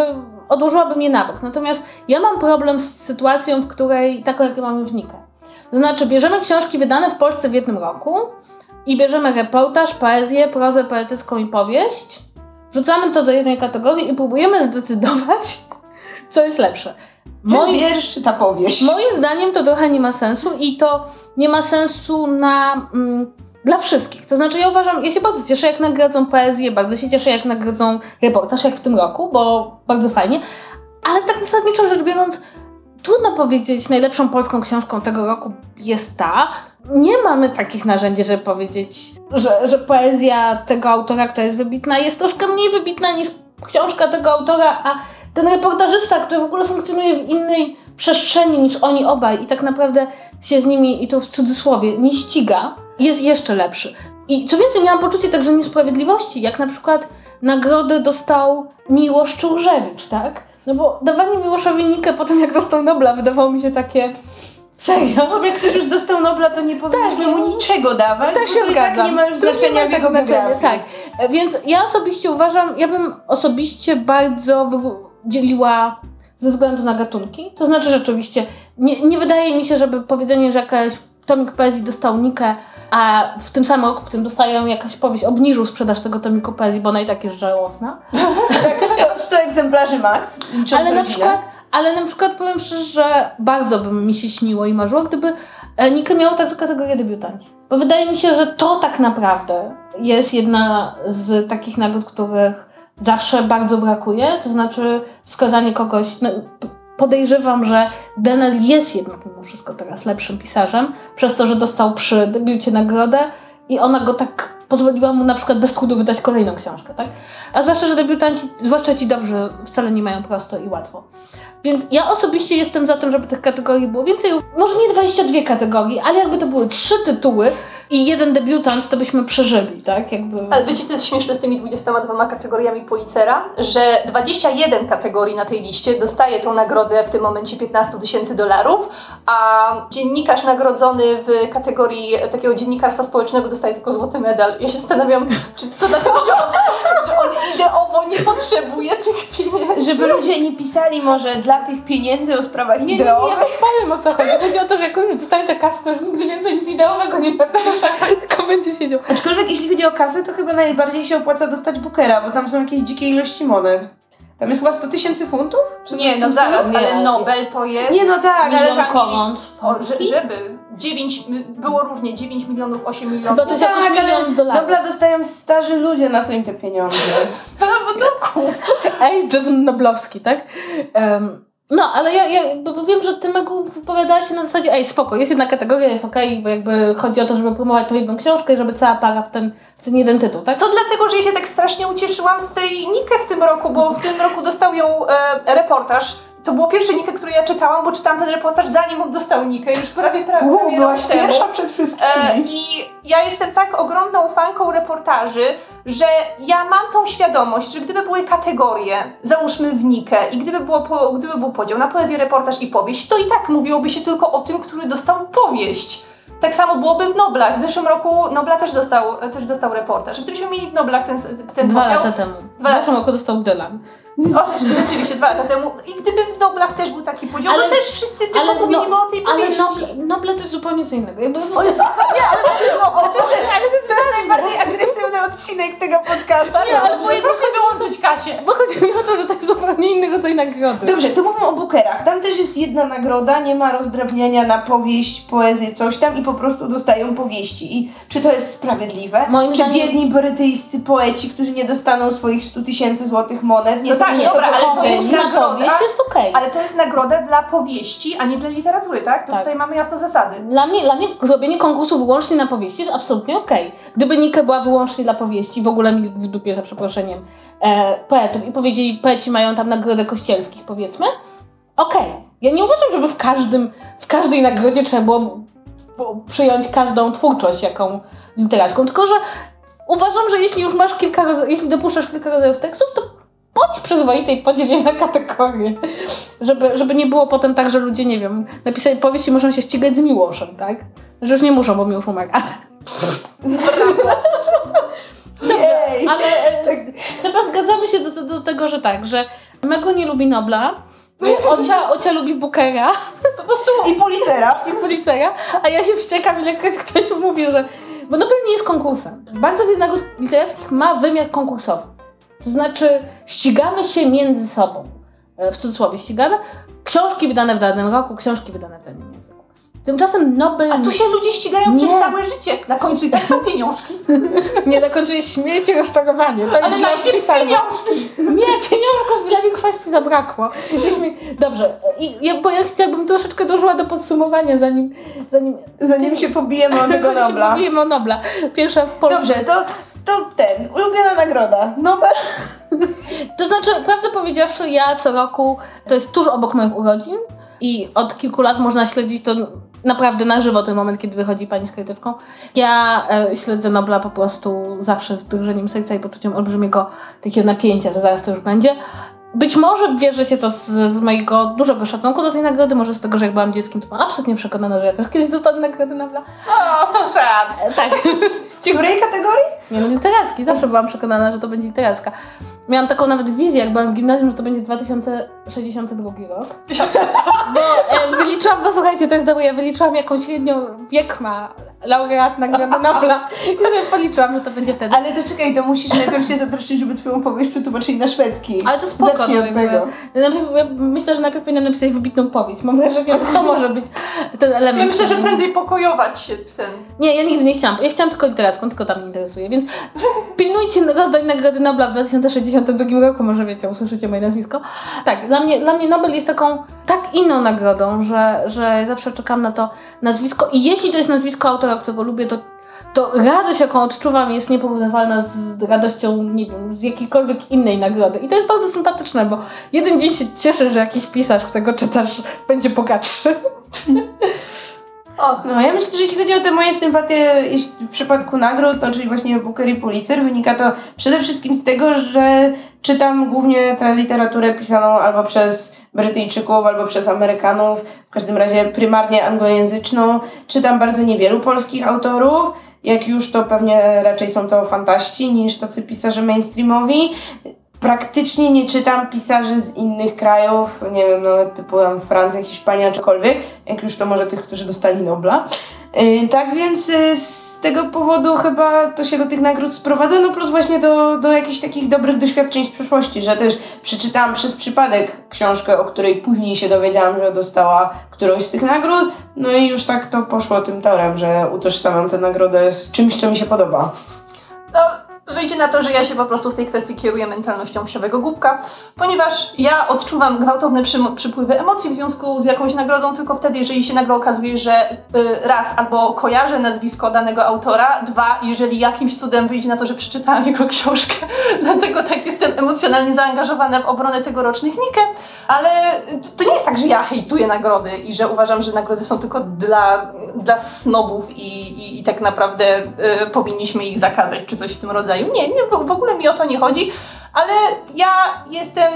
odłożyłabym je na bok. Natomiast ja mam problem z sytuacją, w której taką, jaką mamy w Nikę. To znaczy, bierzemy książki wydane w Polsce w jednym roku i bierzemy reportaż, poezję, prozę poetycką i powieść, wrzucamy to do jednej kategorii i próbujemy zdecydować, [LAUGHS] co jest lepsze. Ten wiersz czy ta powieść? Moim zdaniem to trochę nie ma sensu i to nie ma sensu na, mm, dla wszystkich. To znaczy ja uważam, ja się bardzo cieszę jak nagrodzą poezję, bardzo się cieszę jak nagrodzą reportaż, jak w tym roku, bo bardzo fajnie, ale tak zasadniczo rzecz biorąc, trudno powiedzieć, najlepszą polską książką tego roku jest ta. Nie mamy takich narzędzi, żeby powiedzieć, że, że poezja tego autora, która jest wybitna, jest troszkę mniej wybitna niż książka tego autora, a ten reportażysta, który w ogóle funkcjonuje w innej przestrzeni niż oni obaj i tak naprawdę się z nimi, i to w cudzysłowie, nie ściga, jest jeszcze lepszy. I co więcej, miałam poczucie także niesprawiedliwości, jak na przykład nagrodę dostał Miłosz Czurżewicz, tak? No bo dawanie Miłoszowi Nikę po tym, jak dostał Nobla, wydawało mi się takie... Serio? Sobie ktoś już dostał Nobla, to nie powinniśmy mu niczego dawać, Też się tak zgadzam. nie ma już znaczenia w tak jego znaczenia. Tak. Więc ja osobiście uważam, ja bym osobiście bardzo dzieliła ze względu na gatunki. To znaczy rzeczywiście, nie, nie wydaje mi się, żeby powiedzenie, że jakaś tomik poezji dostał Nikę, a w tym samym roku, w którym dostają jakaś powieść, obniżył sprzedaż tego tomiku poezji, bo ona i tak jest żałosna. Tak, 100, 100 egzemplarzy max. Ale na przykład, ale na przykład powiem szczerze, że bardzo by mi się śniło i marzyło, gdyby e, Nika miała także kategorię debiutanci. Bo wydaje mi się, że to tak naprawdę jest jedna z takich nagród, których zawsze bardzo brakuje. To znaczy wskazanie kogoś. No, podejrzewam, że Denel jest jednak mimo wszystko teraz lepszym pisarzem, przez to, że dostał przy debiucie nagrodę i ona go tak pozwoliła mu na przykład bez trudu wydać kolejną książkę, tak? A zwłaszcza, że debiutanci, zwłaszcza ci dobrzy, wcale nie mają prosto i łatwo. Więc ja osobiście jestem za tym, żeby tych kategorii było więcej. Może nie 22 kategorii, ale jakby to były trzy tytuły, i jeden debiutant, to byśmy przeżyli, tak? Jakby... Ale wiecie, co jest śmieszne z tymi 22 kategoriami Pulitzera? Że 21 kategorii na tej liście dostaje tą nagrodę w tym momencie 15 tysięcy dolarów, a dziennikarz nagrodzony w kategorii takiego dziennikarstwa społecznego dostaje tylko złoty medal. Ja się zastanawiam, czy to dlatego, że on, że on ideowo nie potrzebuje tych pieniędzy. Żeby ludzie nie pisali może dla tych pieniędzy o sprawach Nie, nie, nie, ja ideowych. powiem o co chodzi. Chodzi o to, że jak już dostaje tę kasę, to już nigdy więcej nic ideowego nie napisze, [LAUGHS] tylko będzie siedział. Aczkolwiek jeśli chodzi o kasę, to chyba najbardziej się opłaca dostać Bookera, bo tam są jakieś dzikie ilości monet. Tam jest chyba 100 tysięcy funtów? Czy Nie, no zaraz, stylu? ale Nobel to jest... Nie, no tak, ale tam- O, że, żeby 9, było różnie, 9 milionów, 8 milionów. Chyba to jest jakoś Tak, milion dolarów. Nobla dostają starzy ludzie, na co im te pieniądze? [LAUGHS] Ageism noblowski, tak? Em, no, ale ja, ja jakby wiem, że ty Megu wypowiadałaś się na zasadzie, ej, spoko, jest jedna kategoria, jest okej, bo jakby chodzi o to, żeby promować tą jedną książkę i żeby cała para w ten, w ten jeden tytuł, tak? To dlatego, że ja się tak strasznie ucieszyłam z tej Nikę w tym roku, bo w tym roku dostał ją e, reportaż. To było pierwsze Nikę, który ja czytałam, bo czytałam ten reportaż zanim on dostał Nikę, już prawie, prawie, prawie byłaś temu. pierwsza przed E, wszystkimi. I ja jestem tak ogromną fanką reportaży, że ja mam tą świadomość, że gdyby były kategorie, załóżmy w Nikę, i gdyby, było po, gdyby był podział na poezję, reportaż i powieść, to i tak mówiłoby się tylko o tym, który dostał powieść. Tak samo byłoby w Noblach. W zeszłym roku Nobla też dostał, też dostał reportaż. Gdybyśmy mieli w Noblach ten, ten Dwa podział... lata temu. Dwa W zeszłym roku dostał Dylan. O, rzecz- rzeczywiście, dwa lata temu. I gdyby w Noblach też był taki podział, Ale- to też wszyscy tylko ale mówiliby no- o tej Ale powieści. Noble, Noble to jest zupełnie co innego. Jakby, O, ale to jest najbardziej agresywny odcinek tego podcastu. Nie, ale Bo proszę wyłączyć Kasię. bo chodzi mi o to, że to jest zupełnie inny rodzaj nagrody. Dobrze, to mówmy o Bookerach. Tam też jest jedna nagroda, nie ma rozdrabniania na powieść, poezję, coś tam i po prostu dostają powieści. I czy to jest sprawiedliwe? Moim czy zdaniem- biedni brytyjscy poeci, którzy nie dostaną swoich 100 tysięcy złotych monet, nie No są przez dobra, ale to jest na nagroda. powieść jest okej. Ale to jest nagroda dla powieści, a nie dla literatury, tak? To Tak. tutaj mamy jasne zasady. Dla mnie, dla mnie zrobienie konkursu wyłącznie na powieści jest absolutnie okej. Gdyby Nika była wyłącznie dla powieści, w ogóle mi w dupie za przeproszeniem e, poetów i powiedzieli, poeci mają tam nagrodę kościelskich, powiedzmy, okej. Ja nie uważam, żeby w każdym, w każdej nagrodzie trzeba było przyjąć każdą twórczość jaką literacką, tylko że uważam, że jeśli już masz kilka jeśli dopuszczasz kilka rodzajów tekstów, to bądź przyzwoite i podziel je na kategorie. Żeby, żeby nie było potem tak, że ludzie, nie wiem, napisali powieści muszą się ścigać z Miłoszem, tak? Że już nie muszą, bo Miłosz umarł. Jej! Ale e, chyba zgadzamy się do, do tego, że tak, że Mego nie lubi Nobla, Ocia, Ocia lubi Bookera Po prostu i policera. i Pulitzera, a ja się wściekam, ilekroć ktoś mówi, że... Bo Nobel nie jest konkursem. Bardzo wiele nagród literackich ma wymiar konkursowy. To znaczy ścigamy się między sobą. E, W cudzysłowie ścigamy. Książki wydane w danym roku, książki wydane w danym języku. Tymczasem Nobel A tu się ludzie ścigają Nie. przez całe życie. Na końcu i tak są pieniążki. [LAUGHS] nie dokończuje śmierć i rozczarowanie. To Ale jest najpierw pisane. pieniążki. Nie, pieniążków dla większości zabrakło. Myśmy, dobrze, i, ja, bo ja chciałabym troszeczkę dążyła do podsumowania, zanim, zanim, Zanim się pobijemy o [LAUGHS] tego zanim się Nobla. pobijemy o Nobla. Pierwsza w Polsce. Dobrze, to, to ten, ulubiona nagroda. Nobel. To znaczy, prawdę powiedziawszy, ja co roku, to jest tuż obok moich urodzin i od kilku lat można śledzić to naprawdę na żywo, ten moment, kiedy wychodzi pani z krytyczką. Ja e, śledzę Nobla po prostu zawsze z drżeniem serca i poczuciem olbrzymiego takiego napięcia, że zaraz to już będzie. Być może bierzecie to z, z mojego dużego szacunku do tej nagrody, może z tego, że jak byłam dzieckiem, to byłam absolutnie przekonana, że ja też kiedyś dostanę nagrodę Nobla. O, so sad. E, tak. [LAUGHS] [LAUGHS] W której kategorii? Nie no, literacki. Zawsze byłam przekonana, że to będzie literacka. Miałam taką nawet wizję, jak byłam w gimnazjum, że to będzie 2062 rok. [LAUGHS] Bo e, wyliczyłam, no słuchajcie, to jest dobre, ja wyliczyłam jaką średnią wiek ma laureat Nagrody Nobla i sobie policzyłam, że to będzie wtedy. Ale to czekaj, to musisz najpierw się zatroszczyć, żeby twoją powieść przetłumaczyli na szwedzki. Ale to spoko. Zacznij no, od tego. Najpierw, ja myślę, że najpierw powinnam napisać wybitną powieść. Mam wrażenie, że to może być ten element. Ja myślę, że prędzej pokojować się w ten. Nie, ja nigdy nie chciałam. Ja chciałam tylko literacką, tylko tam mnie interesuje, więc pilnujcie rozdań Nagrody Nobla w 2062 roku, może wiecie, usłyszycie moje nazwisko. Tak, dla mnie, dla mnie Nobel jest taką tak inną nagrodą, że, że zawsze czekam na to nazwisko i jeśli to jest nazwisko autora, którego lubię, to to radość, jaką odczuwam, jest nieporównywalna z radością, nie wiem, z jakiejkolwiek innej nagrody. I to jest bardzo sympatyczne, bo jeden dzień się cieszysz, że jakiś pisarz, którego czytasz, będzie bogatszy. [LAUGHS] O, No, ja myślę, że jeśli chodzi o te moje sympatie w przypadku nagród, no, czyli właśnie Booker i Pulitzer, wynika to przede wszystkim z tego, że czytam głównie tę literaturę pisaną albo przez Brytyjczyków, albo przez Amerykanów, w każdym razie prymarnie anglojęzyczną. Czytam bardzo niewielu polskich autorów. Jak już, to pewnie raczej są to fantaści niż tacy pisarze mainstreamowi. Praktycznie nie czytam pisarzy z innych krajów, nie wiem, nawet typu tam Francja, Hiszpania, czykolwiek, jak już to może tych, którzy dostali Nobla. Yy, tak więc yy, z tego powodu chyba to się do tych nagród sprowadza, no plus właśnie do, do jakichś takich dobrych doświadczeń z przeszłości, że też przeczytałam przez przypadek książkę, o której później się dowiedziałam, że dostała którąś z tych nagród, no i już tak to poszło tym torem, że utożsamiam tę nagrodę z czymś, co mi się podoba. Wyjdzie na to, że ja się po prostu w tej kwestii kieruję mentalnością wsiowego głupka, ponieważ ja odczuwam gwałtowne przymo- przypływy emocji w związku z jakąś nagrodą tylko wtedy, jeżeli się nagle okazuje, że y, raz albo kojarzę nazwisko danego autora, dwa, jeżeli jakimś cudem wyjdzie na to, że przeczytałam jego książkę. [LAUGHS] Dlatego tak jestem emocjonalnie zaangażowana w obronę tegorocznych Nike, ale to nie jest tak, że ja hejtuję nagrody i że uważam, że nagrody są tylko dla, dla snobów i, i, i tak naprawdę y, powinniśmy ich zakazać, czy coś w tym rodzaju. Nie, nie, w ogóle mi o to nie chodzi, ale ja jestem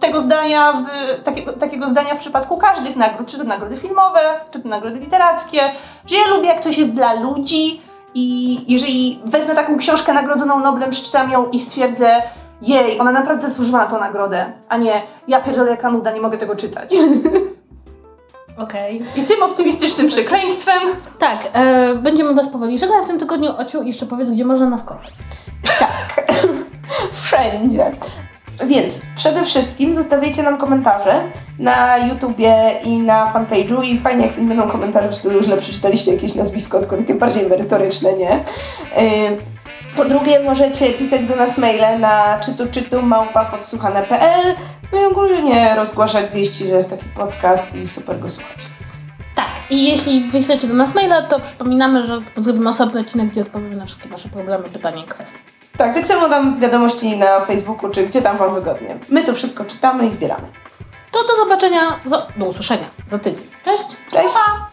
tego zdania, w, takiego, takiego zdania w przypadku każdych nagród, czy to nagrody filmowe, czy to nagrody literackie, że ja lubię jak coś jest dla ludzi i jeżeli wezmę taką książkę nagrodzoną Noblem, przeczytam ją i stwierdzę jej, ona naprawdę zasłużyła na tą nagrodę, a nie ja pierdolę jaka nuda, nie mogę tego czytać. [LAUGHS] Okej. I tym optymistycznym przekleństwem Tak, e, będziemy was powoli żegnać w tym tygodniu. Ociu, jeszcze powiedz, gdzie można nas kochać. [LAUGHS] wszędzie. Więc przede wszystkim zostawiajcie nam komentarze na YouTubie i na fanpage'u i fajnie jak będą komentarze, w stylu źle przeczytaliście jakieś nazwisko, tylko takie bardziej merytoryczne, nie? Yy, Po drugie możecie pisać do nas maile na czytu czytu małpa podsłuchane.pl no i ogólnie rozgłaszać wieści, że jest taki podcast i super go słuchać. Tak, i jeśli wyślecie do nas maila, to przypominamy, że zrobimy osobny odcinek, gdzie odpowiemy na wszystkie wasze problemy, pytania i kwestie. Tak, tak samo dam wiadomości na Facebooku, czy gdzie tam wam wygodnie. My to wszystko czytamy i zbieramy. To do zobaczenia, za, do usłyszenia za tydzień. Cześć! Cześć! Pa!